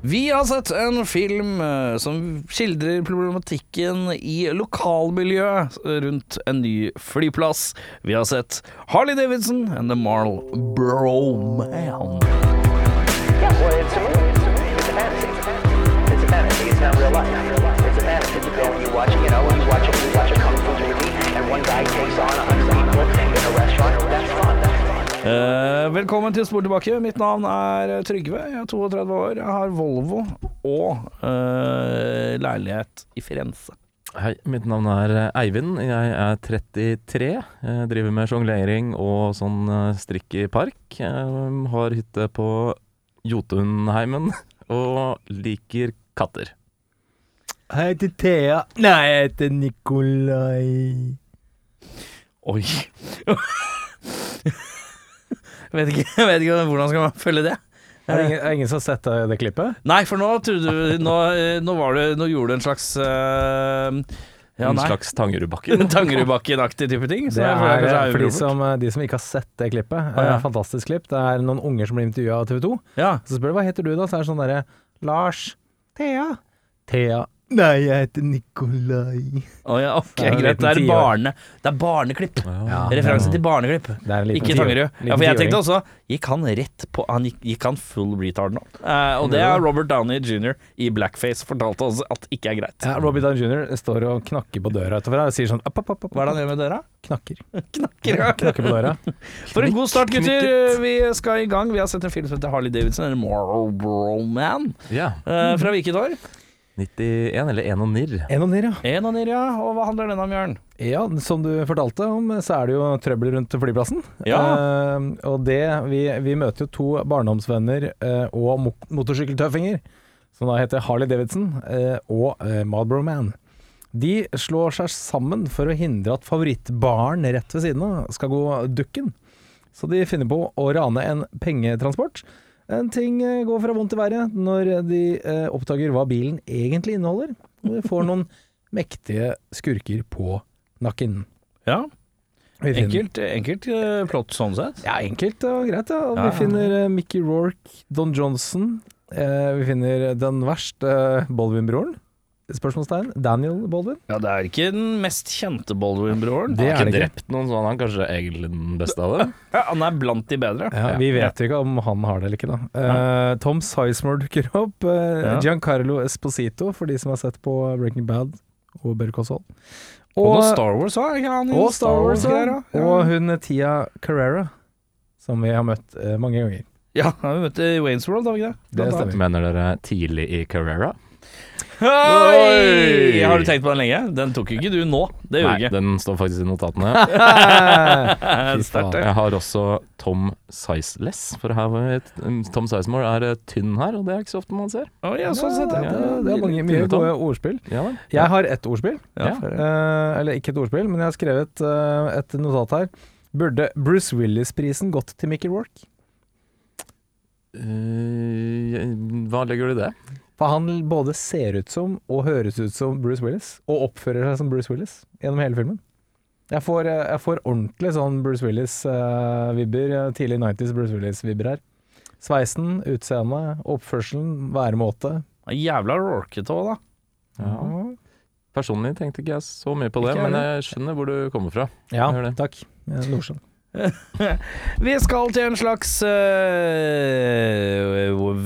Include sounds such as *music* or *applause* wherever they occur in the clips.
Vi har sett en film eh, som skildrer problematikken i lokalmiljøet rundt en ny flyplass. Vi har sett Harley Davidson and the Marl Broman. Yeah, well, velkommen til Spor tilbake. Mitt navn er Trygve. Jeg er 32 år. Jeg har Volvo og uh, leilighet i Firenze. Hei, mitt navn er eh, Eivind. Jeg er 33. Jeg driver med sjonglering og sånn eh, strikk i park. Jeg har hytte på Jotunheimen *laughs* og liker katter. Hei til Thea. Nei, jeg heter Nikolai. Oi. *laughs* vet ikke, *laughs* vet ikke hvordan skal man følge det. Er det ingen, er ingen som har sett det, det klippet? Nei, for nå trodde du Nå, eh, nå, var det, nå gjorde du en slags uh, ja, en nei. slags Tangerudbakken. *laughs* Tangerudbakken-aktig type ting. Det er, er, eh, for de som, de som ikke har sett det klippet. Ah, ja. Fantastisk klipp. Det er noen unger som blir intervjua av TV 2. Ja. Så spør du hva heter du da, så er det sånn derre Lars. Thea. Thea. Nei, jeg heter Nikolai. Oh, ja, ok, Det er greit. Det er, barne, det er barneklipp. Ja, Referanse ja. til barneklipp. Det er Ikke Tangerud. Ja, for jeg tenkte også Gikk han rett på Han gikk, gikk han full retard nå? Eh, og det er Robert Downey jr. i blackface fortalte oss at ikke er greit. Ja, Robbie Downey jr. står og knakker på døra utenfor og sier sånn opp, opp, opp. Hva er det han gjør med døra? Knakker. *laughs* Knakker. ja. Knakker på døra. *laughs* For en god start, gutter. Vi skal i gang. Vi har sett en film som heter Harley Davidson, eller Marlboro Man, yeah. eh, fra hvilket år? 91 eller En og nirr. En og Nirr, ja. En og Nirr, ja. Og hva handler den om, Jørn? Ja, som du fortalte om, så er det jo trøbbel rundt flyplassen. Ja. Eh, og det vi, vi møter jo to barndomsvenner eh, og mo motorsykkeltøffinger, som da heter Harley Davidson eh, og eh, Marlboro Man. De slår seg sammen for å hindre at favorittbaren rett ved siden av skal gå dukken. Så de finner på å rane en pengetransport. En ting eh, går fra vondt til verre når de eh, oppdager hva bilen egentlig inneholder. Og de får noen *laughs* mektige skurker på nakken. Ja, enkelt, enkelt eh, plott sånn sett. Ja, enkelt og greit. Ja. Og ja. Vi finner Mickey Rourke, Don Johnson. Eh, vi finner den verste Baldwin-broren. Spørsmålstegn. Daniel Baldwin. Ja, det er ikke den mest kjente Baldwin-broren. Han Har er ikke drept noen, så han er kanskje egentlig den beste av dem. Ja, han er blant de bedre. Ja, vi vet jo ikke om han har det eller ikke, da. Uh, Tom Sizemore dukker opp. Uh, Giancarlo Esposito, for de som har sett på Breaking Bad og Better Call Saul. Og, noe Star Wars òg, er og Star Wars, ja. greier, da? Og hun Tia Carrera, som vi har møtt uh, mange ganger. Ja, vi møtte Waynes World, har vi ikke det? Det stemmer. Mener dere tidlig i Carrera? Oi! Har du tenkt på den lenge? Den tok ikke du nå. Det gjorde Nei, ikke. den står faktisk i notatene. *laughs* Fy faen. Jeg har også Tom Sizeless, for her var et, Tom Sizemore er eh, tynn her, og det er ikke så ofte man ser. Å, ja, sånn sett, det, ja. det, det er mange, mye gode ordspill. Ja. Jeg har ett ordspill. Ja, Ja. Eh, eller ikke et ordspill, men jeg har skrevet eh, et notat her. Burde Bruce Willis-prisen gått til Mickey Rourke? Eh, hva legger du i det? For han både ser ut som og høres ut som Bruce Willis, og oppfører seg som Bruce Willis gjennom hele filmen. Jeg får, eh, jeg får ordentlig sånn Bruce Willis-vibber, uh, tidlig 90s Bruce Willis-vibber her. Sveisen, utseendet, oppførselen, væremåte. Jævla Rorkete òg, da. Ja. Personlig tenkte ikke jeg så mye på det, men jeg skjønner hvor du kommer fra. Ja, takk. Ja, Nordsjøen. *laughs* Vi skal til en slags uh,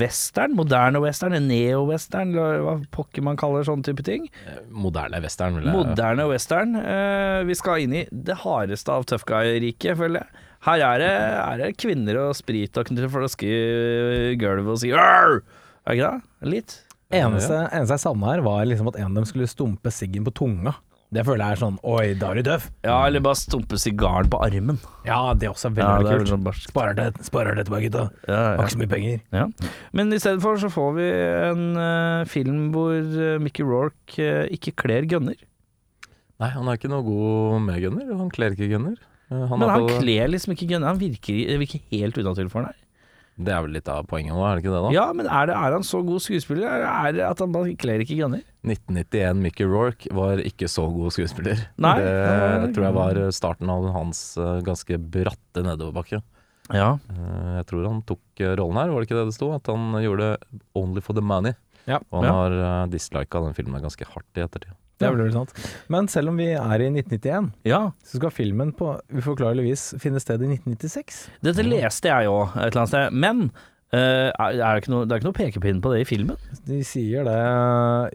western, moderne western, en neo-western, hva pokker man kaller sånne type ting. Eh, Moderne western, vil jeg Moderne western. Uh, vi skal inn i det hardeste av tough guy-riket, føler jeg. Her er det, er det kvinner og sprit og knytte flaske i gulvet og si «Arr!» Er det ikke det? Litt? Eneste, eneste jeg savna her, var liksom at en av dem skulle stumpe siggen på tunga. Det føler jeg er sånn Oi, da er du døv. Ja, eller bare stumpe sigaren på armen. Ja, det er også Ja, veldig det er kult. sånn. Sparer det, sparer det tilbake, gutta. Ja, Har ikke så mye penger. Ja. Men i stedet for så får vi en eh, film hvor eh, Mickey Rourke eh, ikke kler gunner. Nei, han er ikke noe god med gunner, han kler ikke gunner. Eh, Han Men han på- kler liksom ikke gunner. Han virker, virker helt unaturlig for han her. Det er vel litt av poenget nå, er det ikke det? da? Ja, men er, det, er han så god skuespiller, eller er det at han bare kler ikke grønner? 1991 Mickey Rourke var ikke så god skuespiller. Nei. Det tror jeg var starten av hans eh, ganske bratte nedoverbakke. Ja. Eh, Jeg tror han tok eh, rollen her, var det ikke det det sto? At han gjorde 'Only for the Money'. Ja. Og han Ja. har uh, dislika den filmen ganske hardt i ettertid. Det er vel sant. Men selv om vi er i 1991, ja. så skal filmen på uforklarlig vis finne sted i 1996. Dette leste jeg jo et eller annet sted, men uh, er det, ikke noe, det er ikke noe pekepinn på det i filmen? De sier det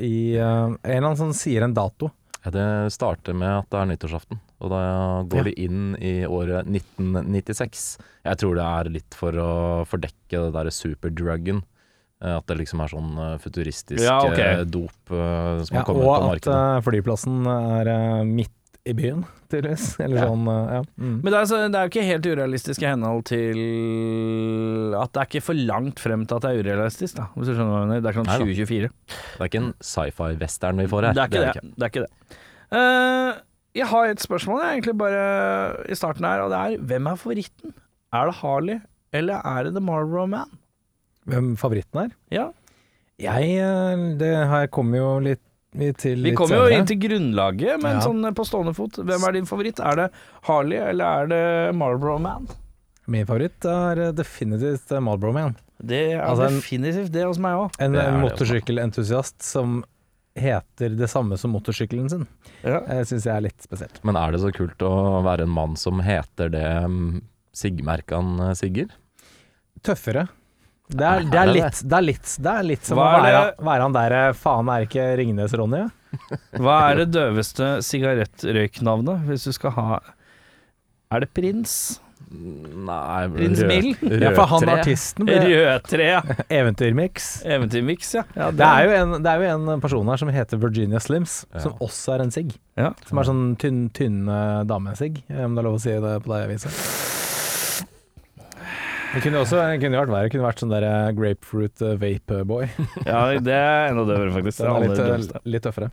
i uh, En eller annen som sier en dato. Ja, det starter med at det er nyttårsaften, og da går Ja. inn i året 1996. Jeg tror det er litt for å fordekke det derre superdruggen. Eh, At det liksom er sånn eh, futuristisk Ja, ok. eh, dop som Ja, har kommet på og at markedet. flyplassen er midt i byen, tydeligvis. *laughs* Eller Ja. sånn, ja. Mm. Men det er, så, det er jo ikke helt urealistisk i henhold til at det er ikke for langt frem til at det er urealistisk, da. Hvis du skjønner hva jeg mener. Det er ikke sånn 2024. Det er ikke en sci-fi-western vi får her. Det er ikke det. det, er ikke det. Uh, jeg har et spørsmål, jeg, egentlig bare i starten her, og det er hvem er favoritten? Er det Harley, eller er det The Marlboro Man? Hvem favoritten er? Ja. Jeg eh, Det her kommer jo litt vi til Vi kommer jo inn til grunnlaget, men Ja. sånn på stående fot, hvem er din favoritt? Er det Harley, eller er det Marlboro Man? Min favoritt er eh, definitivt eh, Marlboro Man. Det er Altså, en- definitivt det hos meg òg. En, en motorsykkelentusiast som heter det samme som motorsykkelen sin. Ja. Syns jeg er litt spesielt. Men er det så kult å være en mann som heter det mm, han eh, sigger? Tøffere. Det er, det, Er litt, det, er litt, det er litt som å være, være han der eh, Faen, er ikke Ringnes-Ronny? *laughs* Hva er det døveste sigarettrøyknavnet, hvis du skal ha Er det Prins? Nei Prins Mill? Ja, for han artisten ble Rødtre, ja. Eventyrmix. Eventyrmix, ja. ja Det er, jo en, det er jo en person her som heter Virginia Slims, Ja. som også er en sigg. Ja. Som er sånn tynn, tynn eh, damesigg, om det er lov å si det på det Avisa. Det kunne også det kunne vært verre. Det kunne vært sånn der eh, grapefruit eh, vape boy. *laughs* ja, det er enda døvere, faktisk. Det *laughs* Den er litt, eh, litt tøffere.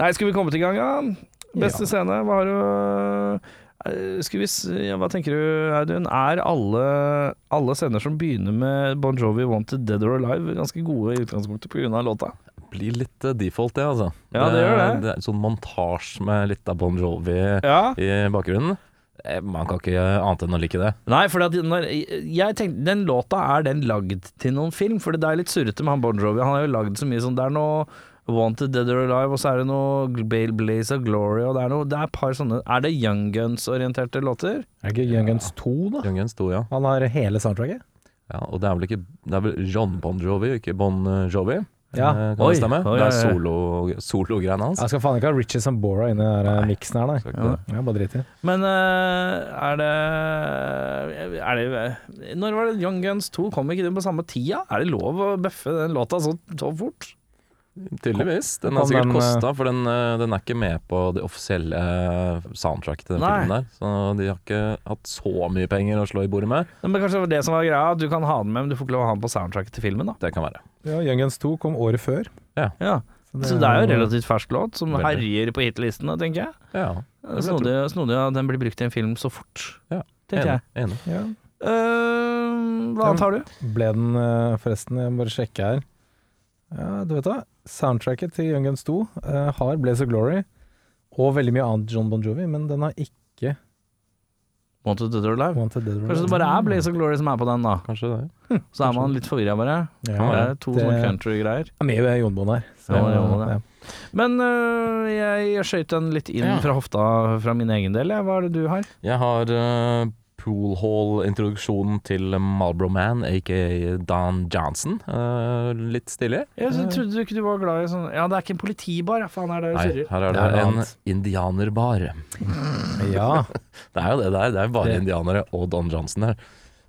Nei, skal vi komme til gang, da? Beste Ja. scene, hva har du eh, Skal vi s- ja, Hva tenker du, Audun? Er alle, alle scener som begynner med Bon Jovi 'Wanted Dead or Alive' ganske gode i utgangspunktet pga. låta? Blir litt default, det, altså. Ja, det gjør det. Det er en sånn montasje med litt av Bon Jovi Ja. i bakgrunnen. Eh, Man kan ikke annet enn å like det. Nei, for når, jeg tenkte, den låta er den lagd til noen film, for det er litt surrete med han Bon Jovi. Han har jo lagd så mye sånn Det er noe Wanted Dead or Alive, og så er det noe Bale Blaze of Glory, og det er noe Det er et par sånne Er det Young Guns-orienterte låter? Er det ikke Young Guns 2, da? Young Guns 2, ja. Han har hele soundtracket. ja. Og det er vel ikke Det er vel John Bon Jovi, ikke Bon eh, Jovi? Ja. Eh, Kan Oi, det stemme? oi, det er oi. solo- solo-greiene hans. Jeg skal faen ikke ha Richie Sambora inni den Nei. miksen her, nei. Ja, bare drit i. Men eh, er det Er det Når var det Young Guns 2? Kom ikke den på samme tida? Er det lov å bøffe den låta så, så fort? Tydeligvis. Den har sikkert eh, kosta, for den, eh, den er ikke med på det offisielle eh, soundtracket til den Nei. filmen der. Så de har ikke hatt så mye penger å slå i bordet med. Men kanskje det var det som var greia, at du kan ha den med, men du får ikke lov å ha den på soundtracket til filmen, da. Det kan være. Ja, Young Guns 2 kom året før. Ja. Så det er jo en relativt fersk låt, som Veldig. herjer på hitlistene, tenker jeg. Ja. Snodig, snodig at den blir brukt i en film så fort, Ja, tenker jeg. Enig. Ja. Uh, hva annet har du? Ble den forresten, jeg må bare sjekke her. Ja, du vet hva. Soundtracket til Young Guns 2 uh, har Blaze of Glory og veldig mye annet John Bon Jovi, men den har ikke Wanted Dead or Alive? Wanted Dead or Kanskje det bare er Blaze of Glory som er på den, da. Kanskje det. Så er man litt forvirra, bare. Ja, Det er to det sånne country-greier. Ja, mye ved Jon Bon her. Så, Ja, Jon ja. Men øh, jeg skøyt den litt inn Ja. fra hofta fra min egen del. Hva er det du har? Jeg har uh, Pool Hall-introduksjonen til Marlboro Man, aka Don Johnson. Uh, litt stilig. Jeg trodde du ikke du var glad i sånn Ja, det er ikke en politibar. Faen, er det Nei, surrer? her er det, Det er en annet. indianerbar. ja. *laughs* Det er jo det der. Det er bare Det- indianere og Don Johnson her.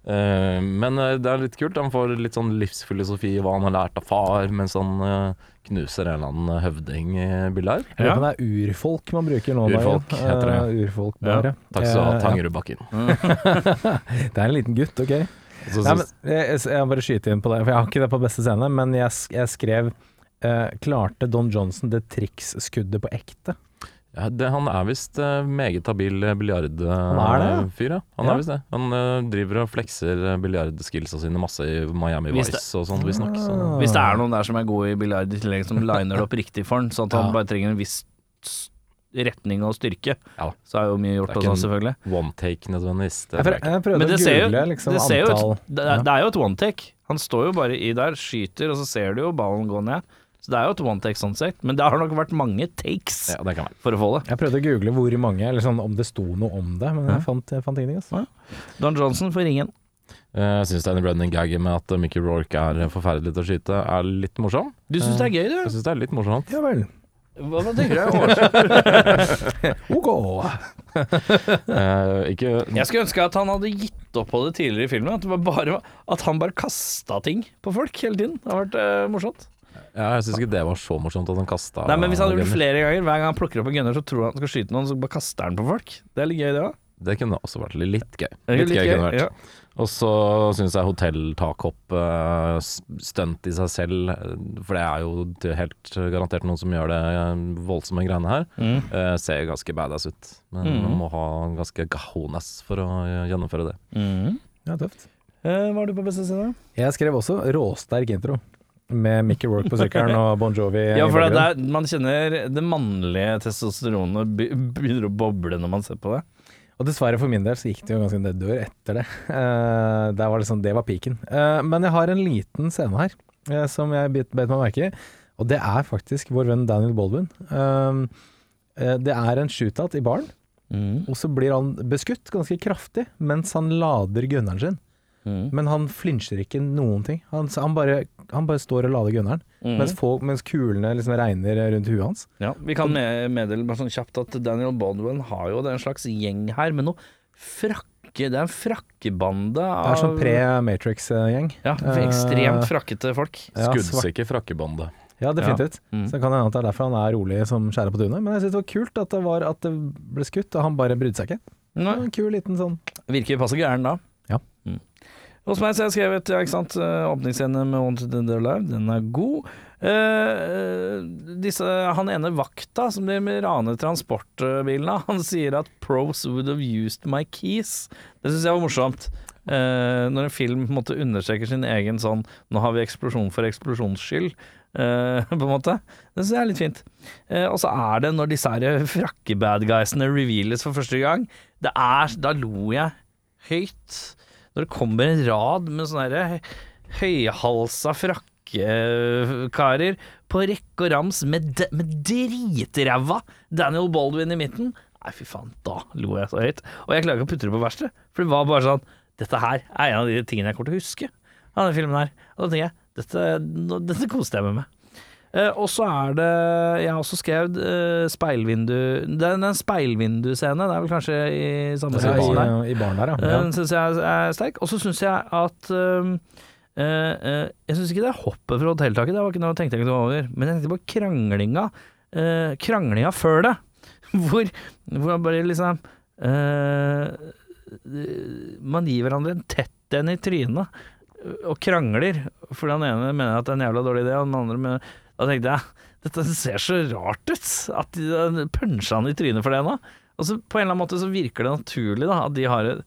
Uh, men eh, det er litt kult. Han får litt sånn livsfilosofi, hva han har lært av far, mens han eh, knuser en eller annen høvding i bildet Ja. Det er urfolk man bruker nå. Urfolk da, heter det. Uh, urfolk bare. Takk skal du ha, Eh, Tangerudbakken. ja. *laughs* *laughs* Det er en liten gutt, ok. Så- Nei, men jeg, jeg bare skyter inn på det, for jeg har ikke det på beste scene, men jeg, jeg skrev uh, Klarte Don Johnson det triksskuddet på ekte? Ja, det, han er visst eh, meget habil er det, ja? biljardfyr, ja. Han Ja. er visst det. Han eh, driver og flekser uh, biljardskillsa sine masse i Miami Hvis Vice og sånn, visstnok. Så. Ah. Hvis det er noen der som er gode i biljard i tillegg, som liner det opp riktig for han, sånn at han bare trenger en viss retning og styrke, Ja. så er jo mye gjort Det er ikke også, en- selvfølgelig. One take nødvendigvis. Det Jeg, jeg prøvde Men å google ser jo, liksom, det ser jo et, det, det er jo et one take. Han står jo bare i der, skyter, og så ser du jo ballen gå ned. Så det er jo et one take sånn sett, men det har nok vært mange takes Ja, det kan være. for å få det. Jeg prøvde å google hvor mange, eller sånn om det sto noe om det, men Ja. jeg fant, jeg fant ingenting. Altså. Don Johnson får ringen. Eh, Jeg syns den running gagen med at Mickey Rourke er forferdelig til å skyte, er litt morsom. Du syns det er gøy, du? Jeg syns det er litt morsomt. Ja vel. Hva, hva tenker du *laughs* er? *laughs* Ok. Eh, ikke Jeg skulle ønske at han hadde gitt opp på det tidligere i filmen. At, det var bare, at han bare kasta ting på folk hele tiden. Det har vært uh, morsomt. Ja, jeg syns ikke det var så morsomt at han kasta Nei, men Hvis han gjør det flere ganger, hver gang han plukker opp en gunner, så tror han han skal skyte noen, så bare kaster han på folk. Det er litt gøy, det òg. Det kunne også vært litt gøy. Litt gøy, kunne det vært. Og så syns jeg hotelltakhopp uh, stunt i seg selv, eh, for det er jo helt garantert noen som gjør det eh, voldsomme greiene her, Mm. eh, ser ganske badass ut. Men Mm. man må ha ganske gahones for å eh, gjennomføre det. Mm. Ja, tøft. Eh, hva har du på beste side? Jeg skrev også råsterk intro. Med Mickey Rourke på sykkelen og Bon Jovi *laughs* Ja, for det er, man kjenner det mannlige testosteronet begynner å boble når man ser på det. Og dessverre for min del så gikk det jo ganske nedover etter det. Uh, der var det sånn, det var piken. Uh, men jeg har en liten scene her uh, som jeg bet, bet meg merke i, og det er faktisk vår venn Daniel Baldwin. Det er en shootout i baren, Mm. og så blir han beskutt ganske kraftig mens han lader gunneren sin. Mm. Men han flinsjer ikke noen ting. Han, han, bare, han bare står og lader gunneren, Mm. mens, folk, mens kulene liksom regner rundt huet hans. Ja, vi kan med- meddele bare sånn kjapt at Daniel Baldwin har jo det er en slags gjeng her med noe frakke Det er en frakkebande Det av er sånn pre-Matrix-gjeng. Ja, Eh, ekstremt frakkete folk. Ja, frakkebande Skuddsikker. Ja, definitivt. Mm. Så det kan hende at det er derfor han er rolig som skjæra på tunet. Men jeg syns det var kult at det, var, at det ble skutt, og han bare brydde seg ikke. Det En kul liten sånn virker passe gæren da. Mm. Hos meg så har jeg skrevet ja, ikke sant, eh, åpningsscene med Wanted Their Life, den er god. Eh, disse, han ene vakta som de raner transportbilene, *laughs* han sier at pros would have used my keys. Det syns jeg var morsomt. Eh, når en film på en måte understreker sin egen sånn Nå har vi eksplosjon for eksplosjons skyld, uh, *laughs* på en måte. Det syns jeg er litt fint. Og så er det når disse frakke-badguysene reveales for første gang, det er Da lo jeg høyt. Når det kommer en rad med sånne her høyhalsa frakkekarer på rekke og rams med, de, med dritræva Daniel Baldwin i midten. Nei, fy faen, da lo jeg så høyt. Og jeg klarer ikke å putte det på verste, for det var bare sånn Dette her er en av de tingene jeg kommer til å huske av denne filmen her. Og da tenker jeg dette, dette koste jeg meg med. Eh, og så er det Jeg har også skrevet uh, speilvindu Det er en speilvinduscene, Det er vel kanskje i samme Det er i der. i, i baren der, ja. Eh. Den syns jeg er sterk. Og så syns jeg at um, uh, uh, Jeg syns ikke det er hoppet fra hotelltaket, det var ikke noe jeg tenkte jeg over. Men jeg tenkte på kranglinga Kranglinga før det. *laughs* Hvor, hvor bare liksom Man gir hverandre en tett en i trynet og krangler. For den ene mener at det er en jævla dårlig idé, og den andre mener Da tenkte jeg dette ser så rart ut. At de punsja han i trynet for det nå. Og så på en eller annen måte så virker det naturlig da at de har et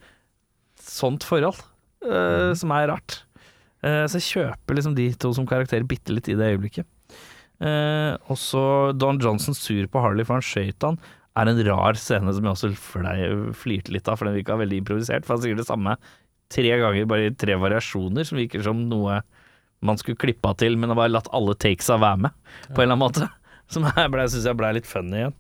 sånt forhold, eh, som er rart. Uh, så jeg kjøper liksom de to som karakterer bitte litt i det øyeblikket. Uh, og så Don Johnson sur på Harley for han skøyt han, er en rar scene som jeg også flirte litt av, for den virka veldig improvisert. For han sier det samme tre ganger, bare i tre variasjoner, som virker som noe man skulle klippa til, men har bare latt alle takesa være med, på en eller annen måte. *laughs* Som jeg syns jeg blei litt funny igjen.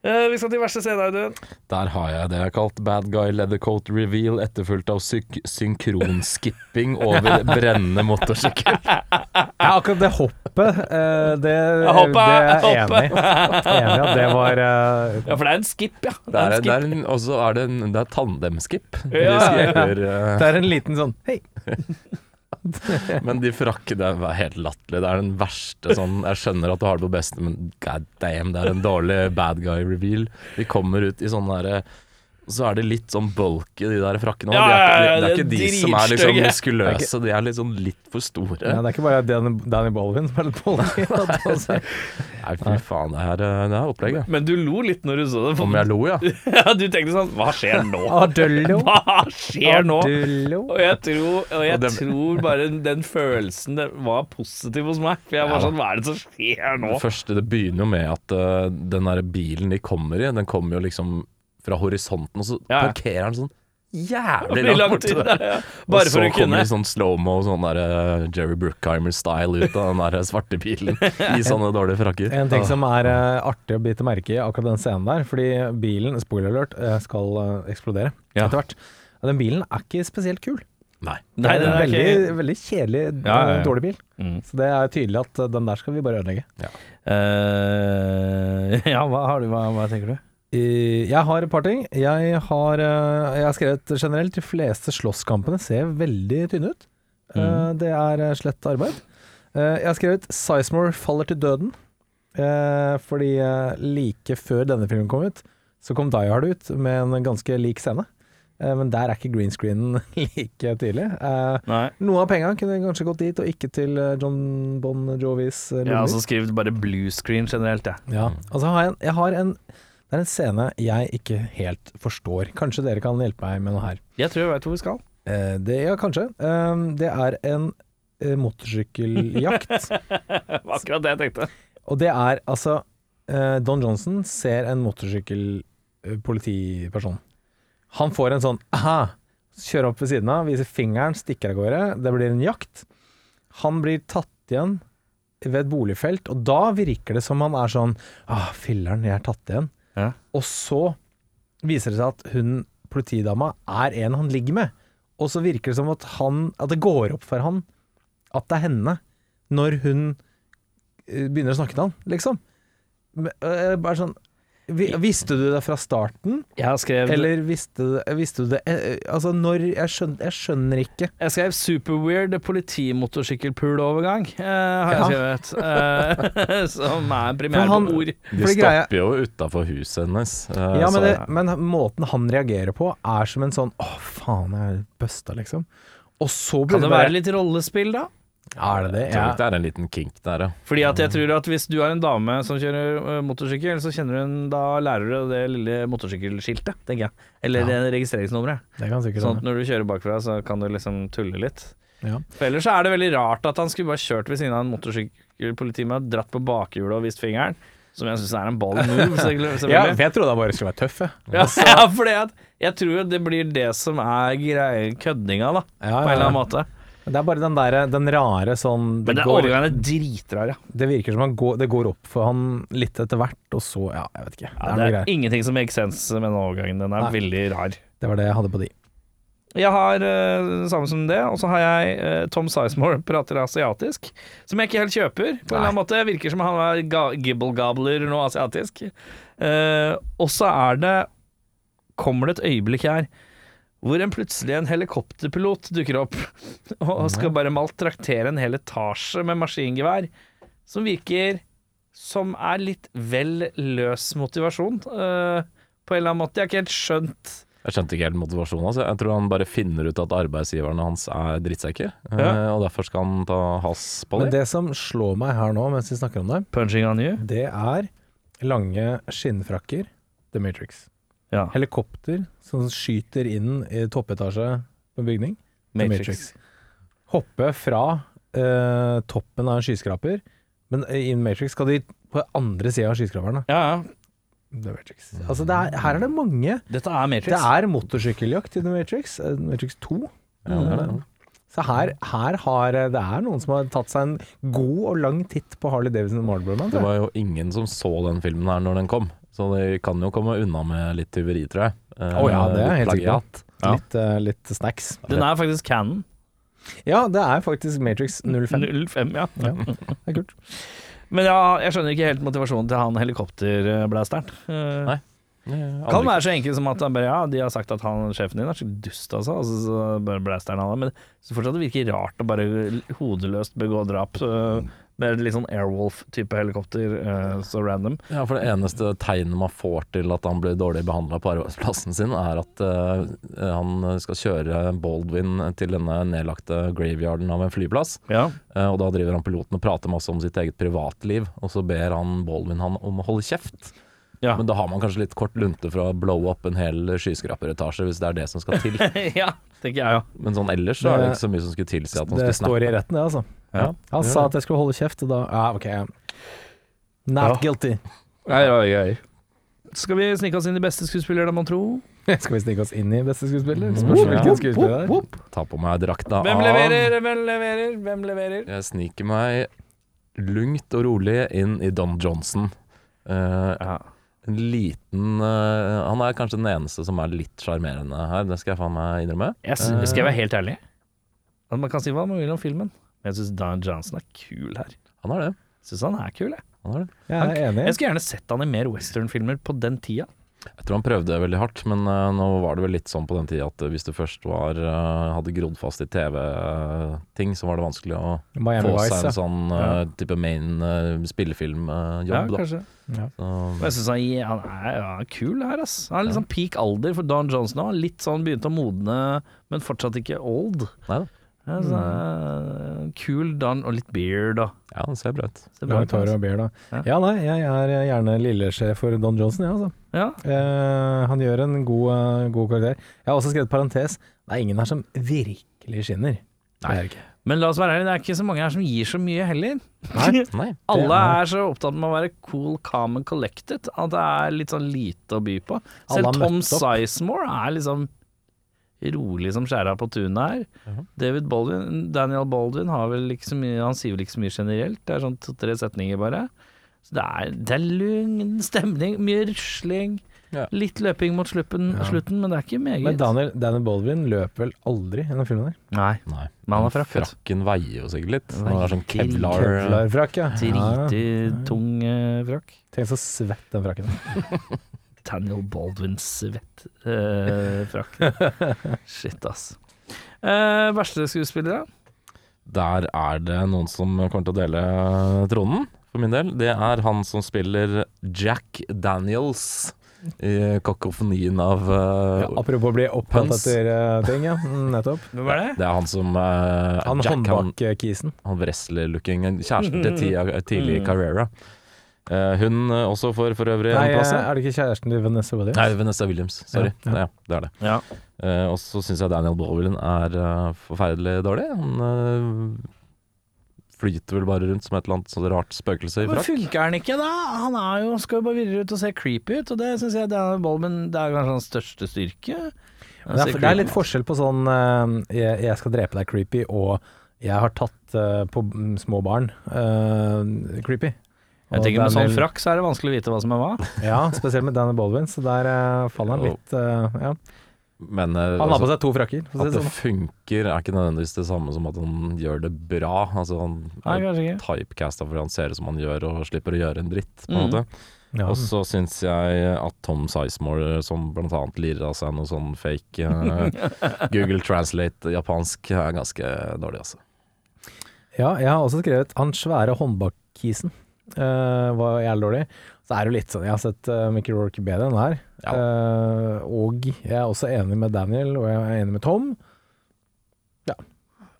Eh, vi skal til verste scene, Audun. Der har jeg det jeg har kalt bad guy leathercoat reveal, etterfulgt av syk synkronskipping over *laughs* brennende motorsykkel. ja, akkurat det hoppet, eh, det, Hoppet, det er jeg enig i. Enig at det var uh, Ja, for det er en skip, ja. Det er er, det er en, er det en det er tandemskip. Ja, De Det er en liten sånn Hei! *laughs* Men de frakkene det er helt latterlig. Det er den verste sånn Jeg skjønner at du har det på beste, men god damn, det er en dårlig bad guy reveal. De kommer ut i sånne derre så er det litt sånn bulky, de der frakkene. Ja, de er, ja, ja, ikke- det er ikke er de som er liksom muskuløse, de er litt sånn litt for store. Ja, det er ikke bare Danny, Danny Baldwin som er litt bulky. *laughs* Nei, fy faen, det er, eh, det er opplegget. Men du lo litt når du så det. Om jeg lo, ja. *laughs* Ja, du tenkte sånn Hva skjer nå? *laughs* Adullo. Hva skjer nå? Adullo. Og jeg tror, og jeg tror bare den følelsen det var positiv hos meg. For jeg var sånn Hva er det som skjer nå? Det første, det begynner jo med at uh, den der bilen de kommer i, den kommer jo liksom fra horisonten, og så Ja. parkerer han sånn jævlig langt lang borti tid, der. ja. Og Bare så for å kommer det sånn slow-mo, sånn der uh, Jerry Bruckheimer-style ut av den der svarte bilen *laughs* i sånne dårlige frakker. En ting som er uh, artig å bite merke i akkurat den scenen der, fordi bilen, spoiler alert, eh, skal uh, eksplodere Ja. etter hvert. Og den bilen er ikke spesielt kul. Nei. Nei, det er en er veldig, ikke veldig kjedelig, Ja, ja, ja. dårlig bil. Mm. Så det er tydelig at den der skal vi bare ødelegge. Eh, *laughs* Ja, hva, har du, hva, hva tenker du? I- Jeg har et par ting. Jeg har, eh, jeg har skrevet generelt de fleste slåsskampene ser veldig tynne ut. Mm. Det er eh, slett arbeid. Eh, Jeg har skrevet 'Sizemore faller til døden'. Eh, Fordi eh, like før denne filmen kom ut, så kom Die Hard ut med en ganske lik scene. Eh, Men der er ikke green screenen *laughs* like tydelig. Eh, Nei. Noe av penga kunne kanskje gått dit, og ikke til eh, John Bon Jovis eh, Jeg har lommer. altså skrevet bare blue screen generelt, jeg. Ja, og så har jeg, en, jeg har en Det er en scene jeg ikke helt forstår. Kanskje dere kan hjelpe meg med noe her. Jeg tror jeg vet hvor vi skal. Eh, det, ja, kanskje. Um, det er en eh, motorsykkeljakt. *laughs* Akkurat det jeg tenkte. og det er altså eh, Don Johnson ser en motorsykkelpolitiperson. Han får en sånn aha, kjører opp ved siden av, viser fingeren, stikker av gårde. Det blir en jakt. Han blir tatt igjen ved et boligfelt, og da virker det som han er sånn ah, filler'n, jeg er tatt igjen. Og så viser det seg at hun politidama er en han ligger med. Og så virker det som at han At det går opp for han at det er henne, når hun eh, begynner å snakke til han, liksom. Eh, bare sånn Visste du det fra starten, Jeg skrev eller visste, visste du det eh, eh, Altså, når Jeg skjønner, jeg skjønner ikke. Jeg skrev 'superweird politimotorsykkelpool-overgang', eh, har jeg skrevet. Eh, *laughs* som er primært ord. De stopper jo utafor huset hennes. eh, Ja, men, det, men måten han reagerer på, er som en sånn Å, faen, jeg er busta, liksom. Og så Kan det være litt rollespill, da? Er det det? Ja. det er en liten kink der, ja. Fordi at jeg tror at hvis du har en dame som kjører motorsykkel, så kjenner hun da lærer du det lille motorsykkelskiltet, tenker jeg. Eller Ja. det registreringsnummeret. Det kan sikkert Sånn at når du kjører bakfra, så kan du liksom tulle litt. Ja. For ellers så er det veldig rart at han skulle bare kjørt ved siden av en motorsykkelpolitimann, dratt på bakhjulet og vist fingeren. Som jeg syns er en ball move. *laughs* Ja, jeg trodde han bare skulle være tøff. *laughs* Ja, ja, for jeg tror jo det blir det som er greie køddinga, da. Ja, På en eller annen måte. Det er bare den der, den rare sånn Men det, den overgangen er dritrar, ja. det virker som han går, det går opp for han litt etter hvert, og så Ja, jeg vet ikke. Det ja er det er ingenting som makes sense med den overgangen. Den er Nei. veldig rar. Det var det jeg hadde på de. Jeg har uh, samme som det, og så har jeg uh, Tom Sizemore *laughs* prater asiatisk, som jeg ikke helt kjøper. På en eller annen måte Virker som han er ga gibble-gabler noe asiatisk. Uh, og så er det Kommer det et øyeblikk her hvor en plutselig en helikopterpilot dukker opp *laughs* og skal bare maltraktere en hel etasje med maskingevær, som virker som er litt vel løs motivasjon, uh, på en eller annen måte. Jeg har ikke helt skjønt Jeg skjønte ikke helt motivasjonen hans. Jeg tror han bare finner ut at arbeidsgiverne hans er drittsekker, eh, Ja. og derfor skal han ta has på Men det som slår meg her nå, mens vi snakker om det, punching on you. det er lange skinnfrakker, The Matrix. Ja. Helikopter som skyter inn i toppetasje på en bygning. Matrix. Matrix. Hoppe fra eh, toppen av en skyskraper, men i Matrix skal de på andre sida av skyskraperen. da. Ja, ja. The Matrix. Altså det er, her er det mange. Dette er Matrix. Det er motorsykkeljakt i The Matrix. eh, Matrix 2. Ja, det er det. Så her, her har eh, det er noen som har tatt seg en god og lang titt på Harley Davidson og Marlboro Man. Det var jo ingen som så den filmen her når den kom, så de kan jo komme unna med litt tyveri, tror jeg. Eh, Å ja, det er helt sikkert. Ja. Litt, uh, litt snacks. Den er faktisk canon. Ja, det er faktisk Matrix 05. 05, ja. Ja, det er kult. Men ja, jeg skjønner ikke helt motivasjonen til han helikopterblasteren. Uh, Nei. Eh, kan være så enkelt som at han bare, ja, de har sagt at han, sjefen din er så dust, altså. altså så blasteren blaster han. Men så fortsatt det virker rart å bare hodeløst begå drap øh, Med litt sånn Airwolf-type helikopter, eh, så random. Ja, for det eneste tegnet man får til at han blir dårlig behandla på arbeidsplassen sin, er at uh, han skal kjøre Baldwin til denne nedlagte graveyarden av en flyplass. Ja. Uh, og da driver han piloten og prater masse om sitt eget privatliv, og så ber han Baldwin han om å holde kjeft. Ja. Men da har man kanskje litt kort lunte for å blow up en hel skyskraperetasje, hvis det er det som skal til. *laughs* ja, tenker jeg, ja. Men sånn ellers så er det ikke så mye som skulle tilsi at han Det skulle står i retten, det, altså. Ja. Han sa at jeg skulle holde kjeft, og da Ja, ok. Not Ja. guilty. Nei, oi, oi. Skal vi snike oss inn i beste skuespiller, da, mon tro? *laughs* Skal vi snike oss inn i beste skuespiller? Mm, Spørs hvilken skuespiller det er. Ta på meg drakta Hvem leverer, hvem leverer, hvem leverer? Jeg sniker meg lungt og rolig inn i Don Johnson. Uh, Ja. en liten uh, Han er kanskje den eneste som er litt sjarmerende her, det skal jeg faen meg innrømme. Jeg, skal jeg være helt ærlig? Man kan si hva man vil om filmen, men jeg syns Don Johnson er kul her. Han er det. Syns han er kul, jeg. Han er det. Jeg er enig. Jeg skulle gjerne sett han i mer westernfilmer på den tida. Jeg tror han prøvde veldig hardt, men uh, nå var det vel litt sånn på den tida at hvis du først var, uh, hadde grodd fast i TV-ting, så var det vanskelig å Miami få Vice, seg en ja. sånn eh, type main uh, spillefilmjobb. Ja, kanskje. Ja. Jeg synes han, han, er, ja, kul her, ass. Han er litt sånn peak alder for Don Johnson òg. Litt sånn begynt å modne, men fortsatt ikke old. nei da. Ja, så, eh, Kul Don, og litt beard og Ja, han ser bra ut. ser bra ut, Langt hår og beard, da. Ja. Ja, nei, jeg er gjerne lillesjef for Don Johnson, ja, altså. Ja. Eh, han gjør en god, eh, god karakter. Jeg har også skrevet parentes. Det er ingen her som virkelig skinner. Det er ikke. Men la oss være ærlige, det er ikke så mange her som gir så mye heller. Nei. *laughs* Alle er- er så opptatt med å være cool, calm and collected at det er litt sånn lite å by på. Selv Tom. Sizemore er liksom rolig som skjæra på tunet her. -huh. David Baldwin, Daniel Baldwin har vel ikke så mye Han sier vel ikke så mye generelt, det er sånn to-tre setninger bare. Så det er, det er lugn stemning, mye rusling. Ja. Litt løping mot slutten, Ja. slutten, men det er ikke meget. Men Daniel, Daniel Baldwin løper vel aldri gjennom filmen der? Nei, Nei. men han har frakk. Frakken veier jo sikkert litt. Han har sånn kevlar. Kevlarfrakk, ja. ja. Dritig tung eh, frakk. Tenk så svett den frakken er. *laughs* Daniel Baldwin svett eh, frakk. *laughs* Shit, ass. Eh, verste skuespillere? Der er det noen som kommer til å dele tronen, for min del. Det er han som spiller Jack Daniels i kakofonien av uh, Ja, apropos å bli opptatt etter uh, ting, ja. Mm, nettopp. Hvem er det? Det er han som uh, Han håndbakkisen. han wrestler-looking Kjæresten til Tia, tidlig Mm. Carrera. Eh, hun eh, også får for øvrig Nei, en plass. er det ikke kjæresten til Vanessa Williams? Nei, Vanessa Williams. Sorry. Ja, ja. Ja, det er det. Ja. Uh, og så syns jeg Daniel Baldwin er uh, forferdelig dårlig. Han uh, flyter vel bare rundt som et eller annet sånt rart spøkelse i Men frakk. funker han ikke, da? Han er jo, skal jo bare videre ut og se creepy ut, og det syns jeg Daniel Baldwin Det er kanskje hans største styrke. Det er, det er litt forskjell på sånn eh, jeg, 'jeg skal drepe deg, creepy' og 'jeg har tatt eh, på små barn', eh, creepy. Jeg tenker Med sånn frakk så er det vanskelig å vite hva som er hva. *laughs* Ja, spesielt med Danny Baldwin, så der uh, faller han litt uh, ja. Men uh, Han har på altså, seg to frakker, at det sånn. funker, er ikke nødvendigvis det samme som at han gjør det bra. Altså Han Nei, er typecasta fordi han ser ut som han gjør, og slipper å gjøre en dritt. På en mm. måte Ja. Og så syns jeg at Tom Sizemore, som blant annet lirer av seg noe sånn fake *laughs* Google Translate japansk, er ganske dårlig, altså. ja, jeg har også skrevet 'han svære håndbakkisen'. Eh, var jævlig dårlig. Så er det jo litt sånn Jeg har sett uh, Mickey Rourke bedre enn her. Ja. Uh, og jeg er også enig med Daniel, og jeg er enig med Tom. Ja.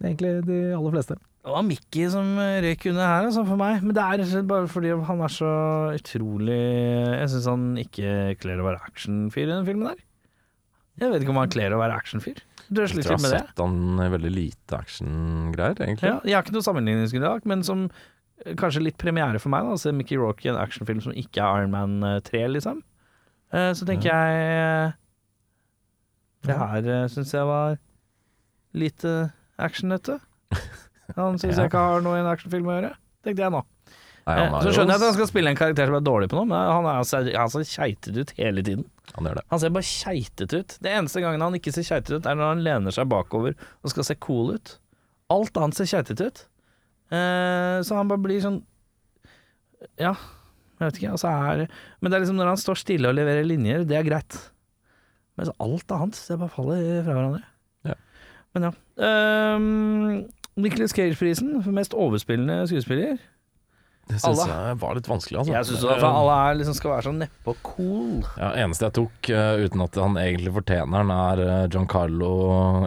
Er egentlig de aller fleste. Det var Mickey som røyk under her, altså, for meg. Men det er bare fordi han er så utrolig Jeg syns han ikke kler å være actionfyr i den filmen der. Jeg vet ikke om han kler å være actionfyr. Du har Jeg slitt tror jeg litt har med det. sett han veldig lite actiongreier, egentlig. Ja, jeg har ikke noe sammenligningsgrunnlag, men som kanskje litt premiere for meg, da, å se Mickey Rourke i en actionfilm som ikke er Iron Man eh, 3, liksom. Eh, Så tenker jeg eh, Det her syns jeg var lite actionete. Han syns *laughs* jeg ikke har noe i en actionfilm å gjøre, tenkte jeg nå. Nei, Eh, Så skjønner jeg at han skal spille en karakter som er dårlig på noe, men han er altså, han ser keitet ut hele tiden. Han. Han ser bare keitet ut. Det eneste gangen han ikke ser keitet ut, er når han lener seg bakover og skal se cool ut. Alt annet ser keitet ut. Eh, så han bare blir sånn Ja, jeg vet ikke. Altså er, men det er liksom når han står stille og leverer linjer, det er greit. Men alt annet, det bare faller fra hverandre. Ja. Men ja. Um, Nicholas Cage-prisen for mest overspillende skuespiller. Det syns Alle. jeg var litt vanskelig, altså. Jeg syns alle er, liksom, skal være sånn nedpå cool. Ja, eneste jeg tok, eh, uten at han egentlig fortjener den, er uh, Giancarlo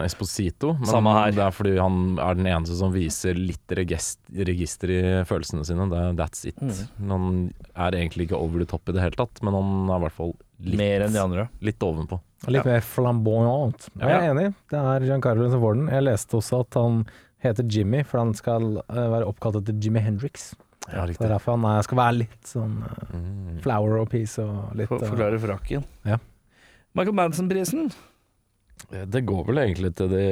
Esposito. Men Samme her. det er fordi han er den eneste som viser litt regest, register i følelsene sine. Det, er- that's it. Mm. Han er egentlig ikke over the top i det hele tatt, men han er i hvert fall litt, Mer enn de andre. litt ovenpå. Og Litt mer flamboyant. Jeg er enig, det er Giancarlo som får den. Jeg leste også at han heter Jimmy, for han skal eh, være oppkalt etter Jimmy Hendrix. Ja, Det er derfor han er, skal være litt sånn eh, Mm. flower of peace og litt For, eh, forklare frakken. Ja. Michael Madsen-prisen. Det går vel egentlig til de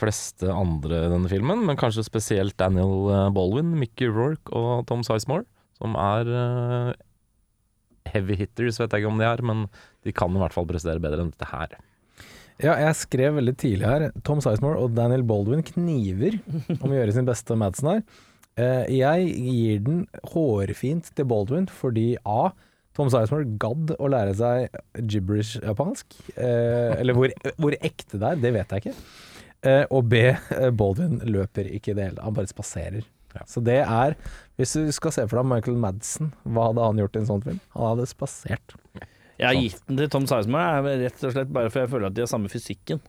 fleste andre i denne filmen, men kanskje spesielt Daniel eh, Baldwin, Mickey Rourke og Tom Sizemore, som er eh, heavy hitters, vet jeg ikke om de er, men de kan i hvert fall prestere bedre enn dette her. Ja, jeg skrev veldig tidlig her Tom Sizemore og Daniel Baldwin kniver om å gjøre sin beste Madsen her. Eh, jeg gir den hårfint til Baldwin fordi A. Tom Sizemore gadd å lære seg gibberish-japansk. Eh, eller hvor, hvor ekte det er, det vet jeg ikke. Eh, og B. eh, Baldwin løper ikke i det hele, han bare spaserer. Ja. Så det er Hvis du skal se for deg Michael Madsen, hva hadde han gjort i en sånn film? Han hadde spasert. Jeg har gitt den til Tom Sizemore er rett og slett bare for jeg føler at de har samme fysikken.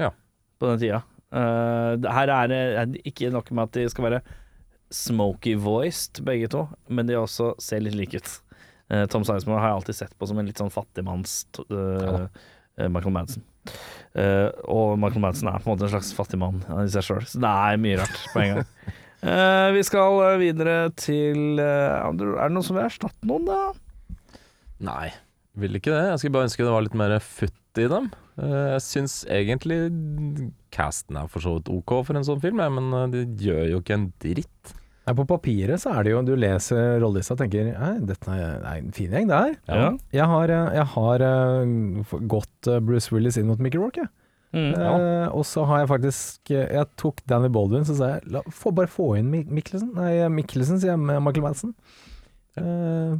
Ja. På den tida. Uh, her er det er det ikke nok med at de skal være smoky voiced, begge to, men de også ser litt like ut. Uh, Tom Sizemore har jeg alltid sett på som en litt sånn fattigmanns uh, Michael Madsen. Uh, og Michael Madsen er på en måte en slags fattigmann i seg sjøl, så det er mye rart på en gang. *laughs* Eh, vi skal eh, videre til eh, Er det noen som vil erstatte noen, da? Nei, vil ikke det. Jeg skulle bare ønske det var litt mer futt i dem. Eh, Jeg syns egentlig casten er for så vidt ok for en sånn film, men de det gjør jo ikke en dritt. Nei, på papiret så er det jo Du leser rollelista og tenker Nei, dette er en fin gjeng, det her. Ja. Jeg har, eh, jeg har eh, gått eh, Bruce Willis inn mot Mickey Rourke, jeg. Mm. Eh, og så har jeg faktisk eh, Jeg tok Danny Baldwin, så sa jeg la, få, bare få inn Mik Mikkelsen. Nei, Mikkelsen, sier jeg med Michael Madsen. Eh,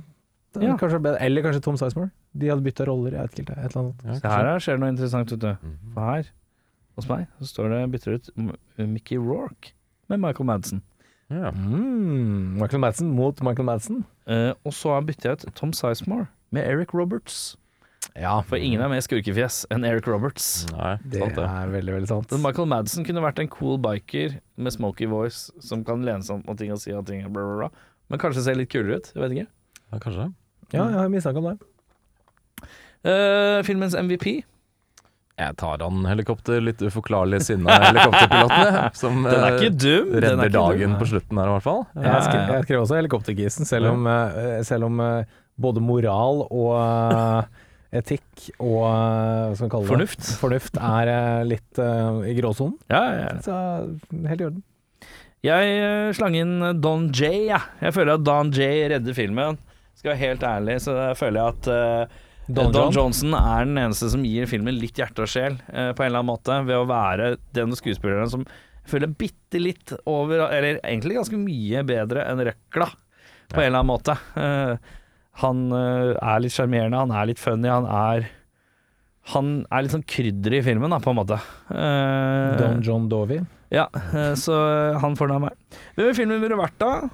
er Ja. kanskje bedre. Eller kanskje Tom Sizemore. De hadde bytta roller, jeg vet ikke helt. Et eller annet. Ja, Se her er- skjer det noe interessant, vet du. Mhm. For her, hos meg, så står det bytter ut Mickey Rourke med Michael Madsen. Ja. Mm, Michael Madsen mot Michael Madsen. Eh, og så bytter jeg ut Tom Sizemore med Eric Roberts. Ja, For ingen er mer skurkefjes enn Eric Roberts. Nei, det sant det. er veldig, veldig sant. Men Michael Madsen kunne vært en cool biker med smoky voice som kan lene seg om ting og si at ting er bla, bla, bla. Men kanskje ser litt kulere ut. Jeg vet ikke. Ja, kanskje. Ja, jeg har mistanke om det. Eh, filmens MVP. Jeg tar han helikopter, litt uforklarlig sinna helikopterpiloten, jeg, *laughs* som Den er eh, ikke dum. Den er redder ikke dum. dagen på slutten her, i hvert fall. Jeg skrev, jeg skrev også helikoptergisen, selv om, eh, selv om både moral og etikk og hva skal vi kalle det? Fornuft. Fornuft er litt uh, i gråsonen. Ja, ja, ja. Så helt i orden. Jeg slang inn Don J, ja. Jeg føler at Don J redder filmen. Skal jeg være helt ærlig, så føler jeg at eh, Don Don, John? Johnson er den eneste som gir filmen litt hjerte og sjel, eh, på en eller annen måte, ved å være den skuespilleren som føler bitte litt over Eller egentlig ganske mye bedre enn Røkla, på en eller annen måte. Eh, han eh, er litt sjarmerende, han er litt funny, han er Han er litt sånn krydder i filmen, da, på en måte. Eh, Don John Dovey? ja, eh, så han får den av meg. Hvem i filmen ville vært da?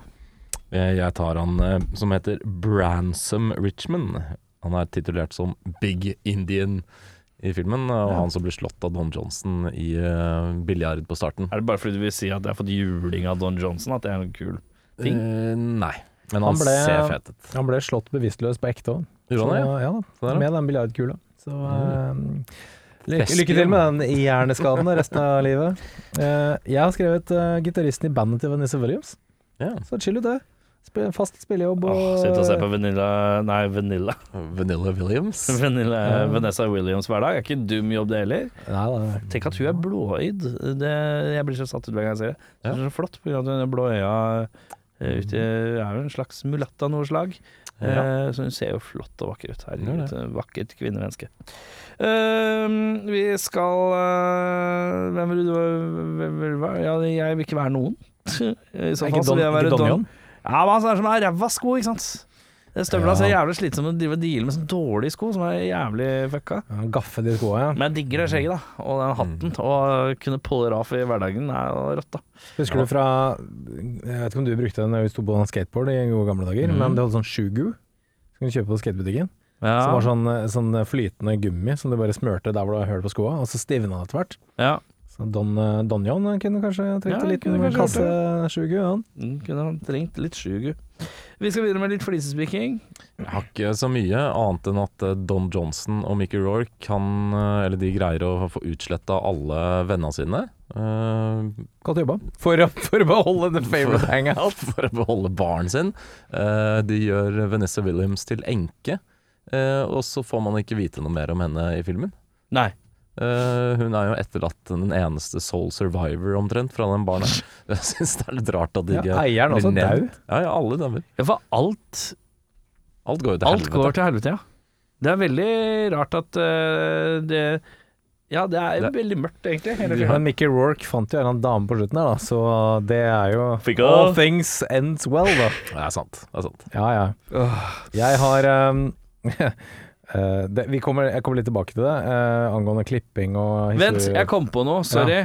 Jeg jeg tar han eh, som heter Bransom Richmond. Han er titulert som Big Indian i filmen, og han som blir slått av Don Johnson i uh, biljard på starten. Er det bare fordi du vil si at jeg har fått juling av Don Johnson, at det er en kul ting? Uh, nei, men han, Han ble- ser fet ut. Han ble slått bevisstløs på ekte òg. Ja, ja. med den biljardkula. Så uh, lykke, lykke til med den hjerneskaden resten av livet. *laughs* Eh, jeg har skrevet uh, gitaristen i bandet til Vanessa Williams. Ja. Så chill ut det. Sp fast spillejobb og Åh, Sitte og se på Vanilla Nei, Vanilla. Vanilla Williams. *laughs* Vanilla Ja. Vanessa Williams hver dag. Er ikke dum jobb, det heller. Nei, nei, Tenk at hun er blåøyd. Det, jeg blir så satt ut hver gang jeg ser det. Ja. Det er så flott, pga. grunn at hun har blå øya eh, ute Er jo en slags mulatt av noe slag. Ja. Eh, så hun ser jo flott og vakker ut. Her Herregud, vakkert kvinnemenneske. Uh, vi skal uh, Hvem vil du være? Ja, jeg vil ikke være noen. *laughs* I så fall så vil jeg være Don Don. Ja, men han er som er ræva sko, ikke sant. Støvla Ja. ser jævlig slitsomt ut å drive og dealer med sånne dårlige sko som er jævlig fucka. Ja, Gaffe de skoa, ja. Men jeg digger det skjegget, da. Og den hatten. Og kunne pulle det av i hverdagen er rått, da. Husker du fra Jeg vet ikke om du brukte den da vi sto på skateboard i gode gamle dager, mm. men det holdt sånn shugu. Som kunne kjøpe på skatebutikken. Ja. Som var sånn, sånn flytende gummi som du bare smørte der hvor du har hull på skoa, og så stivna det etter hvert. ja. Så Don, Don John kunne kanskje trengt Ja, en liten kunne kasse sjugu, han. Mm, Kunne han trengt litt sjugu. Vi skal videre med litt flisespikking. Jeg har ikke så mye annet enn at eh, Don Johnson og Mickey Rourke kan eh, Eller de greier å få utsletta alle vennene sine. Uh, Godt jobba. For for å beholde the *laughs* favorite hangout. for å beholde baren sin. Uh, de gjør Vanessa Williams til enke, uh, og så får man ikke vite noe mer om henne i filmen. Nei. Eh, hun er jo etterlatt den eneste soul survivor omtrent fra den baren. *laughs* Jeg syns det er litt rart at de Ja, ikke eieren blir også dau. Ja, ja, alle dauer. Ja, for alt, Alt går jo til alt helvete. går til helvete, ja. Det er veldig rart at uh, det Ja, det er Det- veldig mørkt, egentlig. Hele Men. Mickey Rourke fant jo en eller annen dame på slutten her, da, så det er jo Fikk All things ends well, da. Det er sant. Det er sant. Ja, ja. Jeg har um, *laughs* det, vi kommer, Jeg kommer litt tilbake til det, eh, angående klipping og Vent, jeg kom på noe. Sorry.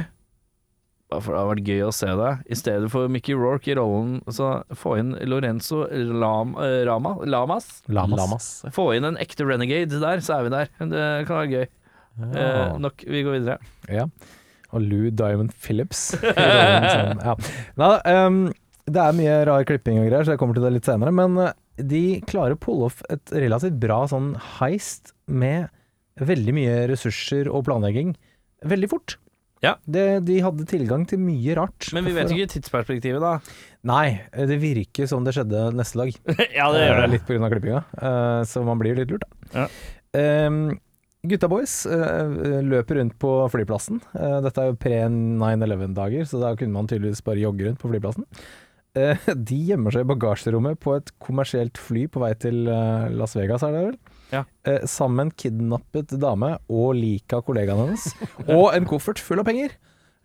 Bare for det har vært gøy å se det. I stedet for Mickey Rourke i rollen, så få inn Lorenzo Lam, eh, Rama, Lamas. Lamas. Lamas. Få inn en ekte renegade der, så er vi der. Det kan være gøy. Eh, nok, vi går videre. Ja. Og Lou Diamond Phillips. i *laughs* rollen ja. Nei, um, det er mye rar klipping og greier, så jeg kommer til det litt senere. Men uh, de klarer å pulle off et relativt bra sånn heist med veldig mye ressurser og planlegging veldig fort. Ja. Det, de hadde tilgang til mye rart. Men vi vet ikke tidsperspektivet, da. Nei, det virker som det skjedde neste dag. *laughs* ja, det gjør det. Litt pga. klippinga, eh, så man blir litt lurt, da. Eh, gutta boys uh, løper rundt på flyplassen. Uh, dette er jo pre-9-11-dager, så da kunne man tydeligvis bare jogge rundt på flyplassen. Eh, *laughs* de gjemmer seg i bagasjerommet på et kommersielt fly på vei til eh, Las Vegas, er det vel? Ja. Eh, sammen kidnappet dame og liket av kollegaen hennes. *laughs* og en koffert full av penger.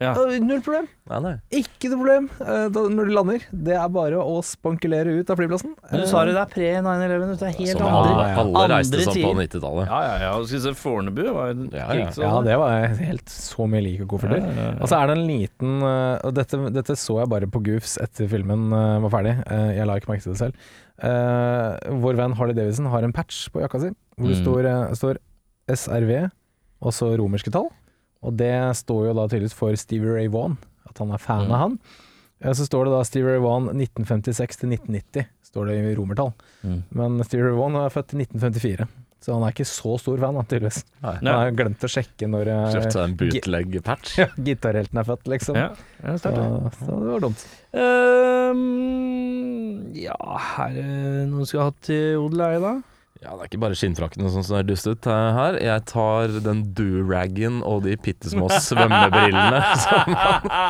Ja. Null problem. Nei, nei. Ikke noe problem eh, da, når du lander. Det er bare å spankulere ut av flyplassen. Men du sa det, det er pre-9-11. Det er helt andre alle, alle reiste sånn på 90-tallet. Ja, ja, ja. Skal vi se Fornebu var jo Ja, ja. krigssone. Ja, det var helt så mye like kofferter. Ja, ja, ja. Og så er det en liten eh, Og dette, dette så jeg bare på Goofs etter filmen eh, var ferdig. Jeg la ikke merke til det selv. Eh, vår venn Harley Davidson har en patch på jakka si hvor det Mm. står, står SRV og så romerske tall. Og det står jo da tydeligvis for Stevie Ray Vaughan, at han er fan Mm. av han. Eh, Så står det da Stevie Ray Vaughan 1956 til 1990, står det i romertall. Mm. Men Stevie Ray Vaughan er født i 1954, så han er ikke så stor fan, tydeligvis. Nei. Han har glemt å sjekke når eh, Kjøpte seg en bootleg-patch. *laughs* ja, gitarhelten er født, liksom. Ja, ja, så, det. så det var dumt. Um, ja, er det noen skal ha til odel ei, da? Ja, det er ikke bare skinnfrakkene som ser dust ut eh, her. Jeg tar den do-raggen og de bitte små *laughs* svømmebrillene. *laughs* som-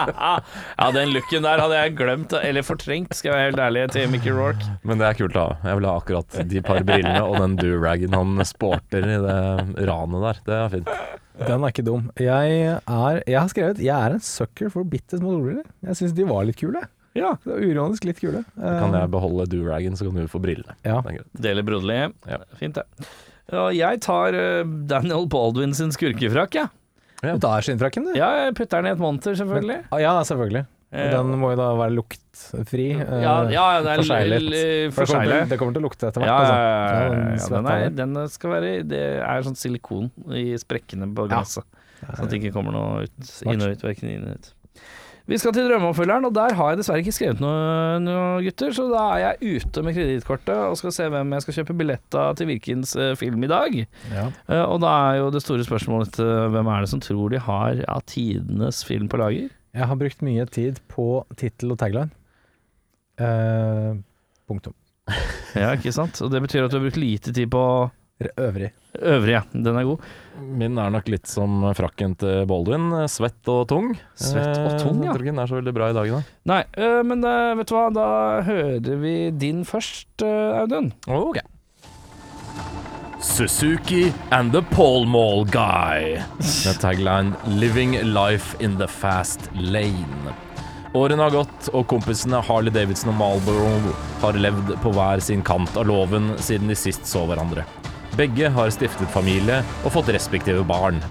*laughs* ja, den looken der hadde jeg glemt, eller fortrengt, skal jeg være helt ærlig, til Mickey Rourke. Men det er kult, da. Jeg vil ha akkurat de par brillene og den do-raggen han sporter i det ranet der. Det er fint. Den er ikke dum. Jeg, er, jeg har skrevet jeg er en sucker for bitte små solbriller. Jeg syns de var litt kule. Ja. Det er Uironisk litt kule. Da kan Eh, jeg beholde do-raggen, så kan du få brillene. ja. Det er. Deler broderlig. Ja. Fint, det. Og jeg tar eh, Daniel Baldwin sin skurkefrakk, jeg. Ja. Du tar skinnfrakken, du? Ja. jeg putter den i et monter, selvfølgelig. Men, ja, selvfølgelig. Eh, den må jo da være luktfri. ja, ja, det er forseglet. forseglet. det kommer til å lukte etter hvert. Ja, ja, altså. ja, ja, den ja, den, er, den skal være Det er sånn silikon i sprekkene på Ja. glasset. Sånn at det ikke kommer noe ut, inn og ut, verken inn og ut. Vi skal til drømmeoppfølgeren, og der har jeg dessverre ikke skrevet noe, noe, gutter. Så da er jeg ute med kredittkortet og skal se hvem jeg skal kjøpe billett av til Virkens eh, film i dag. Ja. Uh, og da er jo det store spørsmålet uh, hvem er det som tror de har av tidenes film på lager? Jeg har brukt mye tid på tittel og tagline. Uh, punktum. *laughs* Ja, ikke sant? Og det betyr at du har brukt lite tid på Øvrig. Øvrig, ja. Den er god. Min er nok litt som frakken til Baldwin. Svett og tung. Svett og tung, ja. Jeg tror ikke den er så veldig bra i dag, da. Nei, øh, men øh, vet du hva, da hører vi din først, Audun. Ok. Suzuki and the Pole Mall Guy. Med tagline 'Living life in the fast lane'. Årene har gått, og kompisene Harley Davidson og Marlboro har levd på hver sin kant av loven siden de sist så hverandre. Begge har stiftet familie og fått respektive barn.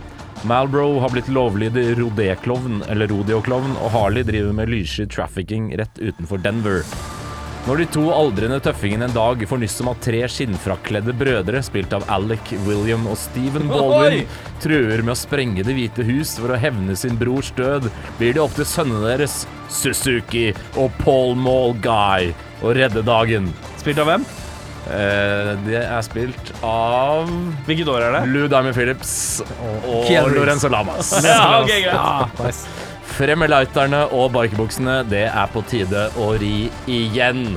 Malbro har blitt lovlydig rodeklovn, eller rodeo-klovn, og Harley driver med lyssky trafficking rett utenfor Denver. Når de to aldrende tøffingene en dag får nyss om at tre skinnfrakkledde brødre, spilt av Alec, William og Stephen Baldwin, truer med å sprenge Det hvite hus for å hevne sin brors død, blir det opp til sønnene deres, Suzuki og Paul Mall Guy, å redde dagen. Spilt av hvem? Eh, det er spilt av Hvilket år er det? Lou Diamond Phillips og Lorenzo Lamas. Ja, ok, greit. *laughs* Ja, nice. Frem med lighterne og barkebuksene, det er på tide å ri igjen.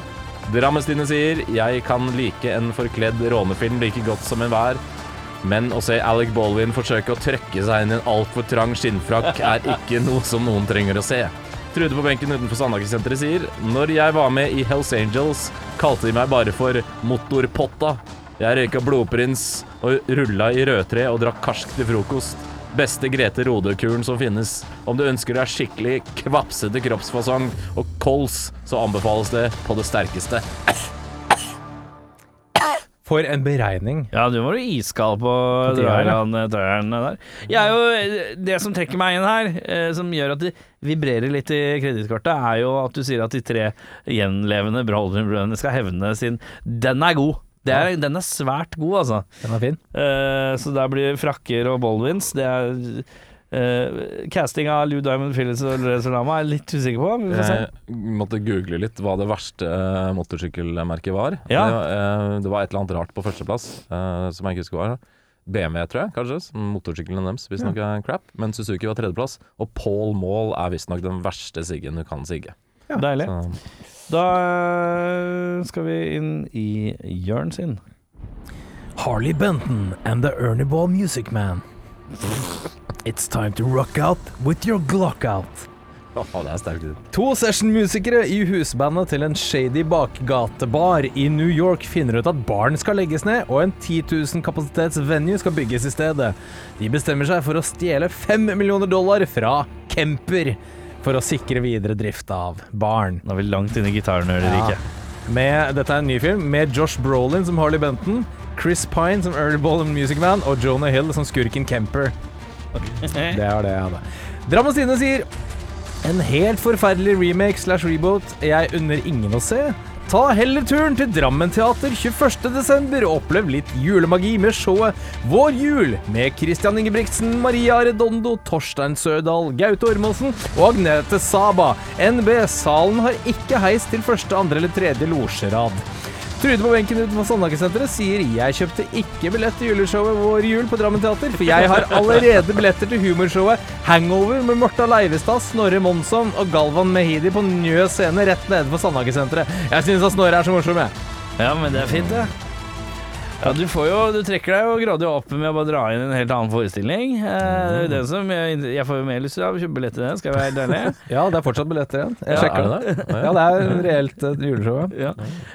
Drammestine sier jeg kan like en forkledd rånefilm like godt som enhver, men å se Alec Baldwin forsøke å trøkke seg inn i en altfor trang skinnfrakk er ikke noe som noen trenger å se. Trude på benken utenfor Sandaker-senteret sier Når jeg var med i Hells Angels, kalte de meg bare for Motorpotta. Jeg røyka blodprins og rulla i rødtre og drakk karsk til frokost. Beste Grete Rodø-kuren som finnes. Om du ønsker deg skikkelig kvapsete kroppsfasong og kols, så anbefales det på det sterkeste. For en beregning. Ja, du var jo iskald på tieren, drøyeren drøyeren der. Er jo, det som trekker meg inn her, eh, som gjør at det vibrerer litt i kredittkortet, er jo at du sier at de tre gjenlevende Baldwin-brødrene skal hevne sin Den er god! Det er, Den er svært god, altså. Den er fin. Eh, så der blir frakker og Bolvins. Det er eh, Casting av Lou Diamond Phillips og Lorenzo Lama er jeg litt usikker på. Vi får se. Jeg måtte google litt hva det verste uh, motorsykkelmerket var. Ja. Det, var, eh, det var et eller annet rart på førsteplass, uh, som jeg ikke husker hva var. BMW, tror jeg, kanskje. Motorsykkelen deres visstnok er crap. Men Suzuki var tredjeplass. Og Paul Mall er visstnok den verste siggen du kan sigge. Ja. Deilig. Så, Da skal vi inn i Jørn sin. Harley Benton and the Ernie Ball Music Man. It's time to rock out with your Glock out. Å, det er sterkt. To sessionmusikere i husbandet til en shady bakgatebar i New York finner ut at baren skal legges ned, og en 10 000 kapasitets venue skal bygges i stedet. De bestemmer seg for å stjele 5 millioner dollar fra Kemper for å sikre videre drift av baren. Nå er vi langt inne i gitarnerderiket. Med, dette er en ny film med Josh Brolin som Harley Benton, Chris Pine som Early Ball Music Man og Jonah Hill som skurken Kemper. *laughs* Det er det jeg hadde. Drammens Tidende sier en helt forferdelig remake slash reboot jeg unner ingen å se. Ta heller turen til Drammen Teater 21.12. og opplev litt julemagi med showet Vår jul med Christian Ingebrigtsen, Maria Redondo, Torstein Sørdal, Gaute Ormåsen og Agnete Saba. NB Salen har ikke heis til første, andre eller tredje losjerad. Trude på benken utenfor Sandhagesenteret sier jeg kjøpte ikke billett til juleshowet Vår jul på Drammen Teater, for jeg har allerede billetter til humorshowet Hangover med Morta Leivestad, Snorre Monsson og Galvan Mehidi på Njø scene rett nede på Sandaker-senteret. Jeg syns at Snorre er så morsom, jeg. Ja, men det er fint, det. Ja, du får jo Du trekker deg jo gradvis opp med å bare dra inn en helt annen forestilling. Eh, det som jeg, jeg får jo mer lyst til å kjøpe billett til den, skal jeg være helt ærlig. *laughs* Ja, det er fortsatt billetter igjen. Jeg Ja, sjekker er det. det? Ja, det er reelt et juleshow. ja.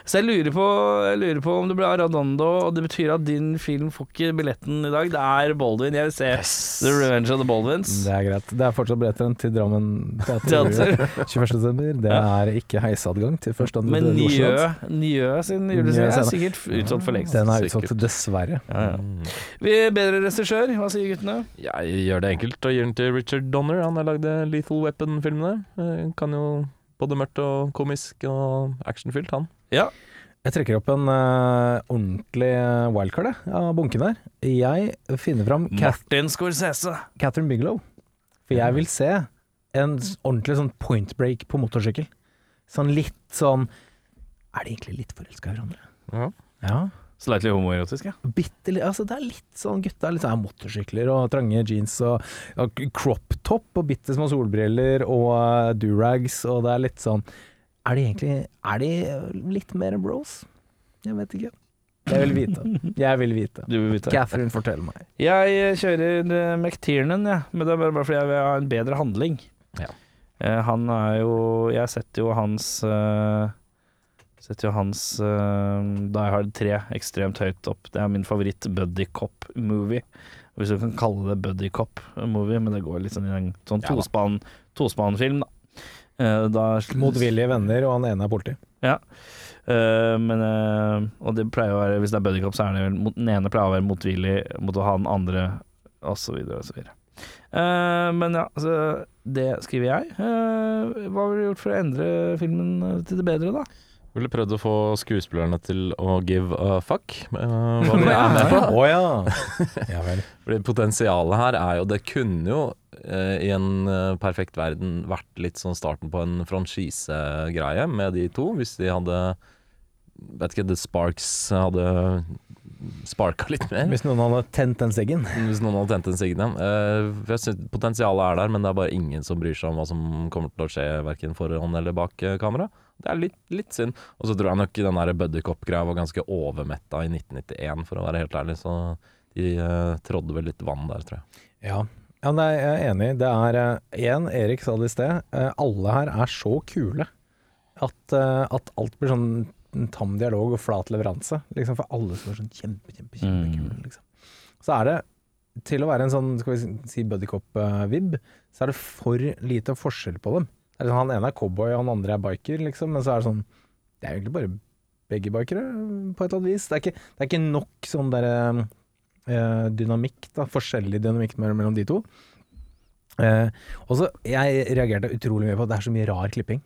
Så jeg lurer, på, jeg lurer på om det blir Aradondo, og det betyr at din film får ikke billetten i dag. Det er Baldwin. Jeg vil se The Revenge of the Baldwins. Det er greit. Det er fortsatt billetter til Drammen Teater. Teater. *laughs* 21. desember. Det er ikke heisadgang til første, andre, Men Njø, sin julescene er sikkert utsolgt for lengst. Den er utsolgt, dessverre. Ja, ja. Vi bedre regissør, hva sier guttene? Jeg gjør det enkelt og gir den til Richard Donner. Han har lagd Lethal Weapon-filmene. Eh, Kan jo både mørkt og komisk og actionfylt, han. Ja. Jeg trekker opp en uh, ordentlig wildcard jeg, av bunken her. Jeg finner fram Kath Martin Scorsese. Catherine Bigelow. For jeg vil se en ordentlig sånn point break på motorsykkel. Sånn litt sånn Er de egentlig litt forelska i hverandre? Ja. Ja. Slightly homoerotisk, ja. Bitte litt Altså, det er litt sånn gutta litt sånn motorsykler og trange jeans og, og crop top og bitte små solbriller og uh, durags, og det er litt sånn Er de egentlig Er de litt mer enn bros? Jeg vet ikke. Jeg vil vite. Jeg vil vite. Du vil vite. Catherine, fortell meg. Jeg eh, kjører uh, McTiernan, jeg. Men det er bare fordi jeg vil ha en bedre handling. Ja. Eh, han er jo Jeg setter jo hans eh, Setter jo hans uh, Die Hard 3 ekstremt høyt opp. Det er min favoritt buddy cop-movie. Hvis du kan kalle det buddy cop-movie, men det går litt sånn i en sånn tospann tospann-film, da. Uh, da Motvillige venner, og han ene er politi. Ja. Uh, men uh, Og det pleier å være Hvis det er buddycop, så er det vel mot, Den ene pleier å være motvillig mot å ha den andre, osv. osv. Eh, men ja, så det skriver jeg. Uh, hva har du gjort for å endre filmen eh, til det bedre, da? Ville prøvd å få skuespillerne til å give a fuck. Uh, hva *laughs* de er med på. Oh, ja. *laughs* ja. Fordi potensialet her er jo Det kunne jo uh, i en eh, perfekt verden vært litt sånn starten på en franchisegreie med de to, hvis de hadde Vet ikke, The Sparks hadde sparka litt mer. Hvis noen hadde tent den seggen. *laughs* Hvis noen hadde tent den jeg synes Potensialet er der, men det er bare ingen som bryr seg om hva som kommer til å skje, verken foran eller bak kamera. Det er litt, litt synd. Og så tror jeg nok den der buddycop-greia var ganske overmetta i 1991, for å være helt ærlig. Så de eh, trådde vel litt vann der, tror jeg. Ja. ja nei, jeg er enig. Det er én, Erik sa det i sted, eh, alle her er så kule at, eh, at alt blir sånn en tam dialog og flat leveranse. Liksom for alle som er sånn kjempe, kjempe, kjempekule. Liksom. Så er det, til å være en sånn skal vi si buddycop-vib, så er det for lite forskjell på dem. Er sånn, han ene er cowboy, han andre er biker, liksom. Men så er det sånn Det er egentlig bare begge bikere, på et eller annet vis. Det er ikke, det er ikke nok sånn derre eh, dynamikk, da, forskjellig dynamikk mellom, de to. Eh, og så, Jeg reagerte utrolig mye på at det er så mye rar klipping.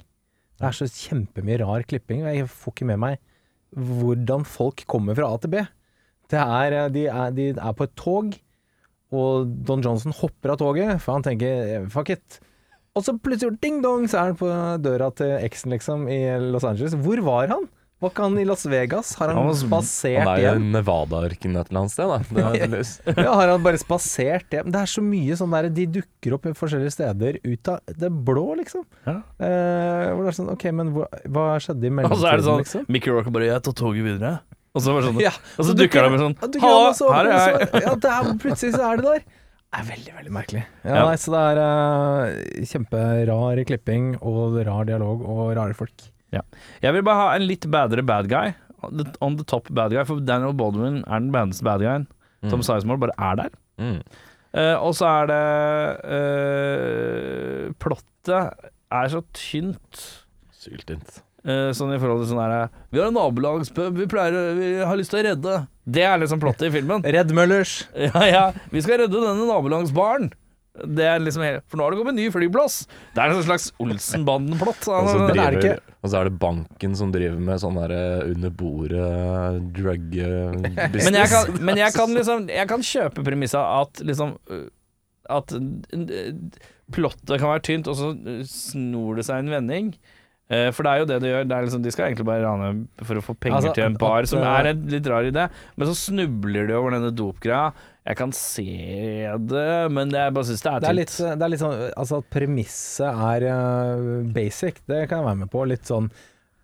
Det er så kjempemye rar klipping, og jeg får ikke med meg hvordan folk kommer fra A til B. Er, eh, de, er, de er på et tog, og Don Johnson hopper av toget, for han tenker eh, fuck it. Og så plutselig ding dong, så er han på døra til eksen, liksom, i Los Angeles. Hvor var han? Var ikke han i Las Vegas? Har han, Han var- spasert Han er jo i? Nevada-ørkenen et eller annet sted, da. Det er. *laughs* Ja, har han bare spasert hjem? Det er så mye sånn derre De dukker opp i forskjellige steder ut av det blå, liksom. Ja. Eh, hvor det er sånn OK, men hva, hva skjedde i Og så er det sånn liksom? Mickey Rourke bare 'Jeg tar toget videre'. Og så, bare sånn, Ja, og så dukker han med sånn Ja, dukker han Halla, også opp, her er jeg. Ja, det er, plutselig så er det der. Er veldig, veldig merkelig. Ja, Ja. Nei, så det er uh, kjemperar klipping og rar dialog og rare folk. Jeg vil bare ha en litt bedre bad guy. On the- top bad guy, for Daniel Baldwin er den badeste bad guyen. Tom Sizemore bare er der. Mm. Uh, og så er det uh, Plottet er så tynt. Syltynt. Eh, sånn i forhold til sånn her Vi har en nabolagspub vi pleier Vi har lyst til å redde. Det er liksom plottet i filmen. *laughs* Redd Møllers! Ja, ja. Vi skal redde denne nabolagsbaren. Det er liksom hele, For nå har det kommet en ny flyplass. Det er en slags Olsenbanden-plott. Og og så er det banken som driver med sånn der eh, under bordet drug eh, *laughs* business. men, jeg kan, men jeg kan liksom Jeg kan kjøpe premissa at liksom At plottet kan være tynt, og så snor det seg en vending. Eh, For det er jo det de gjør. Det er liksom, de skal egentlig bare rane for å få penger Altså, til en bar, at, som uh, er en litt rar idé. Men så snubler de over denne dopgreia. Jeg kan se det, men jeg bare syns det er Det er litt, det er litt sånn Altså at premisset er eh, basic, det kan jeg være med på. Litt sånn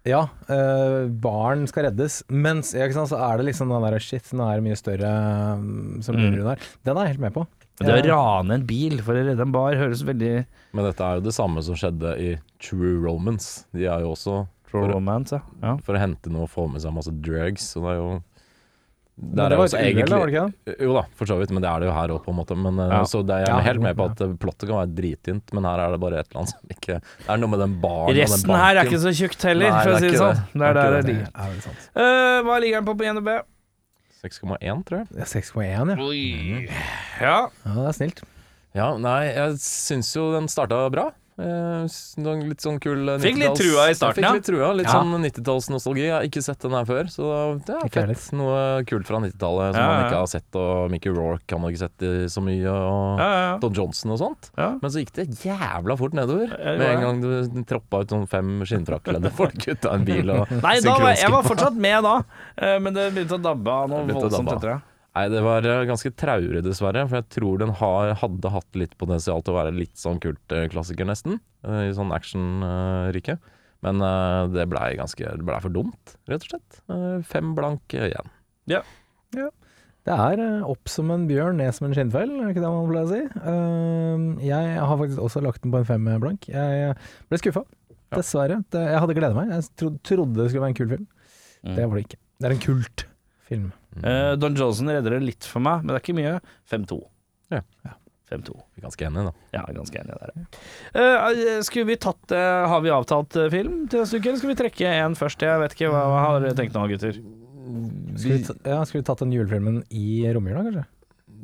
ja, eh, barn skal reddes, mens ja, sant, så er det liksom den der shit, den er mye større um, som Mm. lurer der. Den er jeg helt med på. Det å rane en bil for å redde en bar høres veldig Men dette er jo det samme som skjedde i True Romance. De er jo også True For- romance, ja. for å hente noe og få med seg masse drugs. Så det er jo det, det er var et da, var det egentlig ikke det? Jo da, for så vidt, men det er det jo her òg, på en måte. Men, eh, Ja. Så det, jeg Ja, er helt med på at plottet kan være drittynt, men her er det bare et eller annet som ikke Det er noe med den baren og den banken. Resten her er ikke så tjukt heller, Nei, for å er si det ikke sånn. det. Er er der det ligger. hva er ligaen. Eh, hva ligger den på på INDB? 6,1, tror jeg. Er 6,1, ja. Oi. Ja. ja. Det er snilt. Ja, nei, jeg syns jo den starta bra. Eh, litt sånn kul eh, Fikk litt trua i starten, ja. Fikk litt trua, litt Ja. sånn 90-tallsnostalgi. Jeg har ikke sett den her før, så det er fett. Litt. Noe kult fra 90-tallet som Ja, man ikke har sett, og Mickey Rourke har man ikke sett så mye, og Ja, ja, Don Johnson og sånt. ja. Men så gikk det jævla fort nedover. Ja, Med en gang du troppa ut sånn fem skinnfrakkledde folk ut av en bil og Nei, da var, jeg var fortsatt med da, eh, men det begynte å dabbe av noe voldsomt etter det. Nei, det var eh, ganske traurig, dessverre. For jeg tror den har, hadde hatt litt potensial til å være litt sånn kultklassiker, nesten. eh, I sånn actionrike. Men eh, det blei ganske Det blei for dumt, rett og slett. Fem blank igjen. Ja Det er opp som en bjørn, ned som en skinnfell, er ikke det man pleier å si? Jeg har faktisk også lagt den på en fem blank. Jeg ble skuffa, dessverre. Jeg hadde gleda meg. Jeg trodde det skulle være en kul film. Mm. Det var det ikke. Det er en kultfilm. Eh, Don Johnson redder det litt for meg, men det er ikke mye. 5-2. Ja. 5-2. Vi er ganske enige, da. Ja, ganske enige der. Uh, skulle vi tatt uh, Har vi avtalt film til neste uke, eller skal vi trekke en først? Jeg vet ikke, hva, hva har dere tenkt nå, gutter? Skal vi, ta- ja, skulle vi tatt den julefilmen i romjula, kanskje?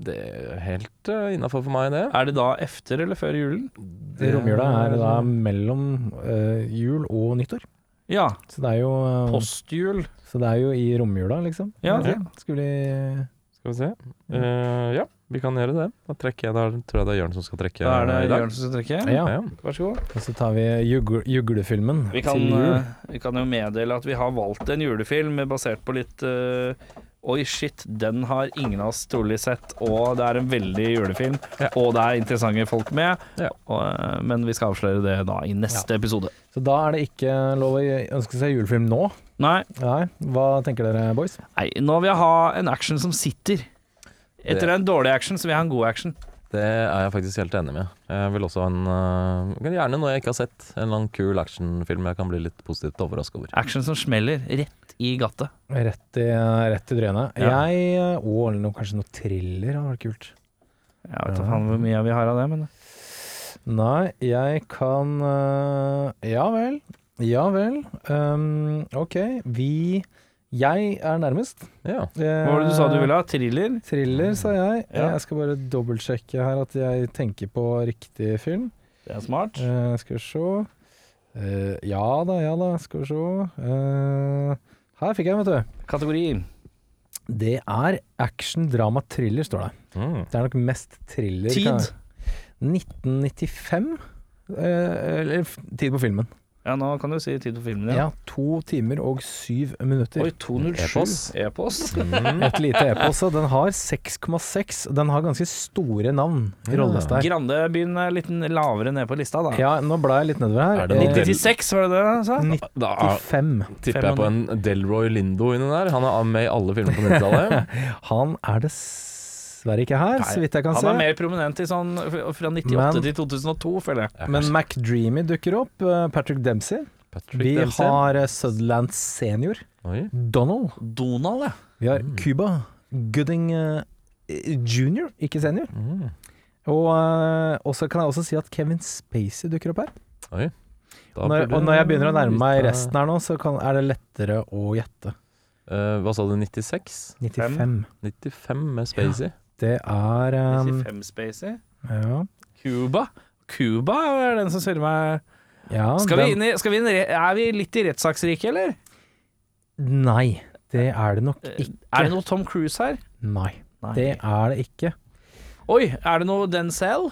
Det er helt uh, innafor for meg, det. Er det da efter eller før julen? Det- Romjula er da mellom uh, jul og nyttår. Ja. Så det er jo eh, Postjul. Så det er jo i romjula, liksom. Ja. Ok, Skal vi Skal vi se. Uh, ja, vi kan gjøre det. Da trekker jeg da tror jeg det er Jørn som skal trekke Da er det. Jørn som skal trekke. Ja. Ja. Vær så god. Og så tar vi juglefilmen Vi kan, til jul. eh, vi kan jo meddele at vi har valgt en julefilm basert på litt eh, Oi, shit, den har ingen av oss trolig sett, og det er en veldig julefilm. Ja. Og det er interessante folk med, Ja. og, eh, men vi skal avsløre det da i neste episode. Så da er det ikke lov å ønske seg julefilm nå. Nei, Nei, Hva tenker dere, boys? nei, nå vil jeg ha en action som sitter. Etter en dårlig action, så vil jeg ha en god action. Det er jeg faktisk helt enig med. Jeg vil også ha en uh, Gjerne noe jeg ikke har sett. En eller annen kul actionfilm jeg kan bli litt positivt overraska over. Action som smeller rett i gattet. Rett i, rett i trynet. Ja. Jeg Og eller noe, kanskje noe thriller hadde vært kult. Jeg vet ikke faen hvor mye vi har av det, men Nei, jeg kan øh, Ja vel. Ja vel. Um, OK. Vi Jeg er nærmest. Ja. Hva var det du sa du ville ha? Thriller? Thriller, sa jeg. Ja. Jeg skal bare dobbeltsjekke her at jeg tenker på riktig film. Det er smart. Uh, skal vi se. Uh, ja da, ja da, skal vi se. Eh, her fikk jeg, vet du. Kategori. Det er action, drama, thriller, står det. Mm. Det er nok mest thriller. Tid. 1995? Eh, eller tid på filmen. Ja, nå kan du si tid på filmen, Ja. ja. To timer og syv minutter. Oi, 207. e-post. E *laughs* Mm. Et lite e-post. Den har 6,6. Den har ganske store navn i Ja. rollelista her. Grande begynner litt lavere ned på lista, da. Ja, nå ble jeg litt nedover her. Er det Eh, noe del- 96, var det det du sa? Da er- 95. tipper jeg på en Delroy Lindo inni der. Han er med i alle filmer på *laughs* 90-tallet. Han er dessverre ikke her, så vidt jeg kan Han se. er mer prominent i sånn fra 98 Men- til 2002, føler jeg. Men McDreamy dukker opp. eh, Patrick Dempsey. Patrick Vi Dempsey. har eh, Sutherland senior. Oi. Donald. Donald, ja. Vi har Mm. Cuba Gooding uh, junior, ikke senior. Mm. Og uh, og så kan jeg også si at Kevin Spacey dukker opp her. Oi. Da Når, og når jeg begynner å nærme meg resten her nå, så kan, er det lettere å gjette. Uh, Hva sa du, 96? 95. 95 med Spacey? Det er um, 95 Spacey. ja. Cuba. Cuba er den som surrer meg. ja Skal vi inn i, skal vi inn i, Er vi litt i rettssaksriket, eller? Nei, det er det nok Eh, ikke. Er det noe Tom Cruise her? Nei, Nei. det er det ikke. Oi, er det noe Denzel?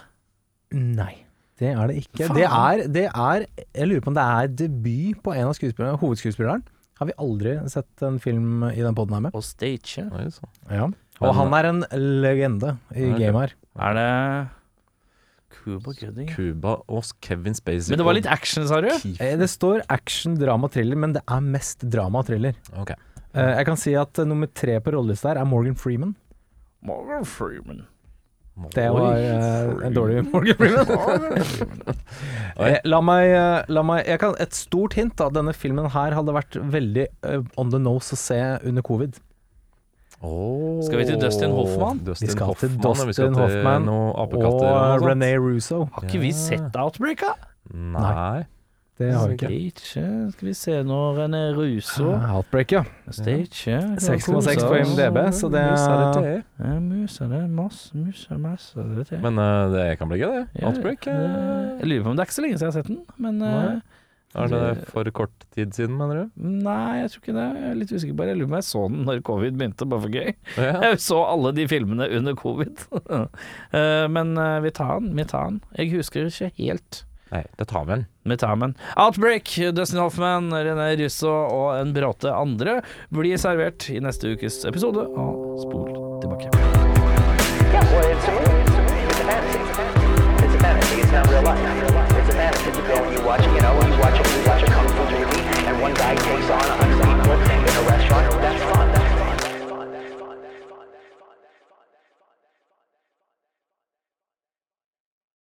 Nei, det er det ikke. Det er, det er Jeg lurer på om det er debut på en av hovedskuespillerne. Har vi aldri sett en film i den poden her med. På stage. Oi. Ja. Og han er en legende i game gamet her. Er det Cuba Gooding? Cuba og Kevin Spacey. Men det var litt action, sa du? Eh, Det står action, drama, thriller, men det er mest drama og thriller. Ok. Eh, Jeg kan si at nummer tre på rollelista her er Morgan Freeman. Morgan Freeman. Det var uh, en dårlig *laughs* Morgan Freeman. *laughs* La meg, la meg jeg kan, Et stort hint. da Denne filmen her hadde vært veldig uh, on the nose å se under covid. Åh, Skal vi til Dustin Hoffman? Dustin Vi skal til Hoffman, vi skal Dustin til Hoffman Og og. René Russo. Har ikke vi sett Outbreak, da? Nei. Det har vi ikke. Stage, skal vi se nå, René Russo. Outbreak, ja. Stage. 6,6 på MDB, så det er. Ja, mus det, masse, mus masse, det. Men uh, det kan bli gøy, det. Outbreak. eh, eh, Jeg lurer på om det er ikke så lenge siden jeg har sett den, men uh, Nei. Er det for kort tid siden, mener du? Nei, jeg tror ikke det. Jeg er litt usikker det. Jeg lurer på om jeg så den når covid begynte, bare for gøy. Ja. Jeg så alle de filmene under covid. Eh, Men eh, vi tar den, vi tar den. Jeg husker ikke helt. Nei, det tar vi den. Vi tar den. Outbreak, Dustin Hoffman, René Russo og en bråte andre blir servert i neste ukes episode av Spol tilbake. Yeah, well, it's a movie. It's a fantasy. It's a fantasy. It's not real life. It's a fantasy. You go and you watch, you know, you watch a, One guy takes on a hundred people in a restaurant. That's fine.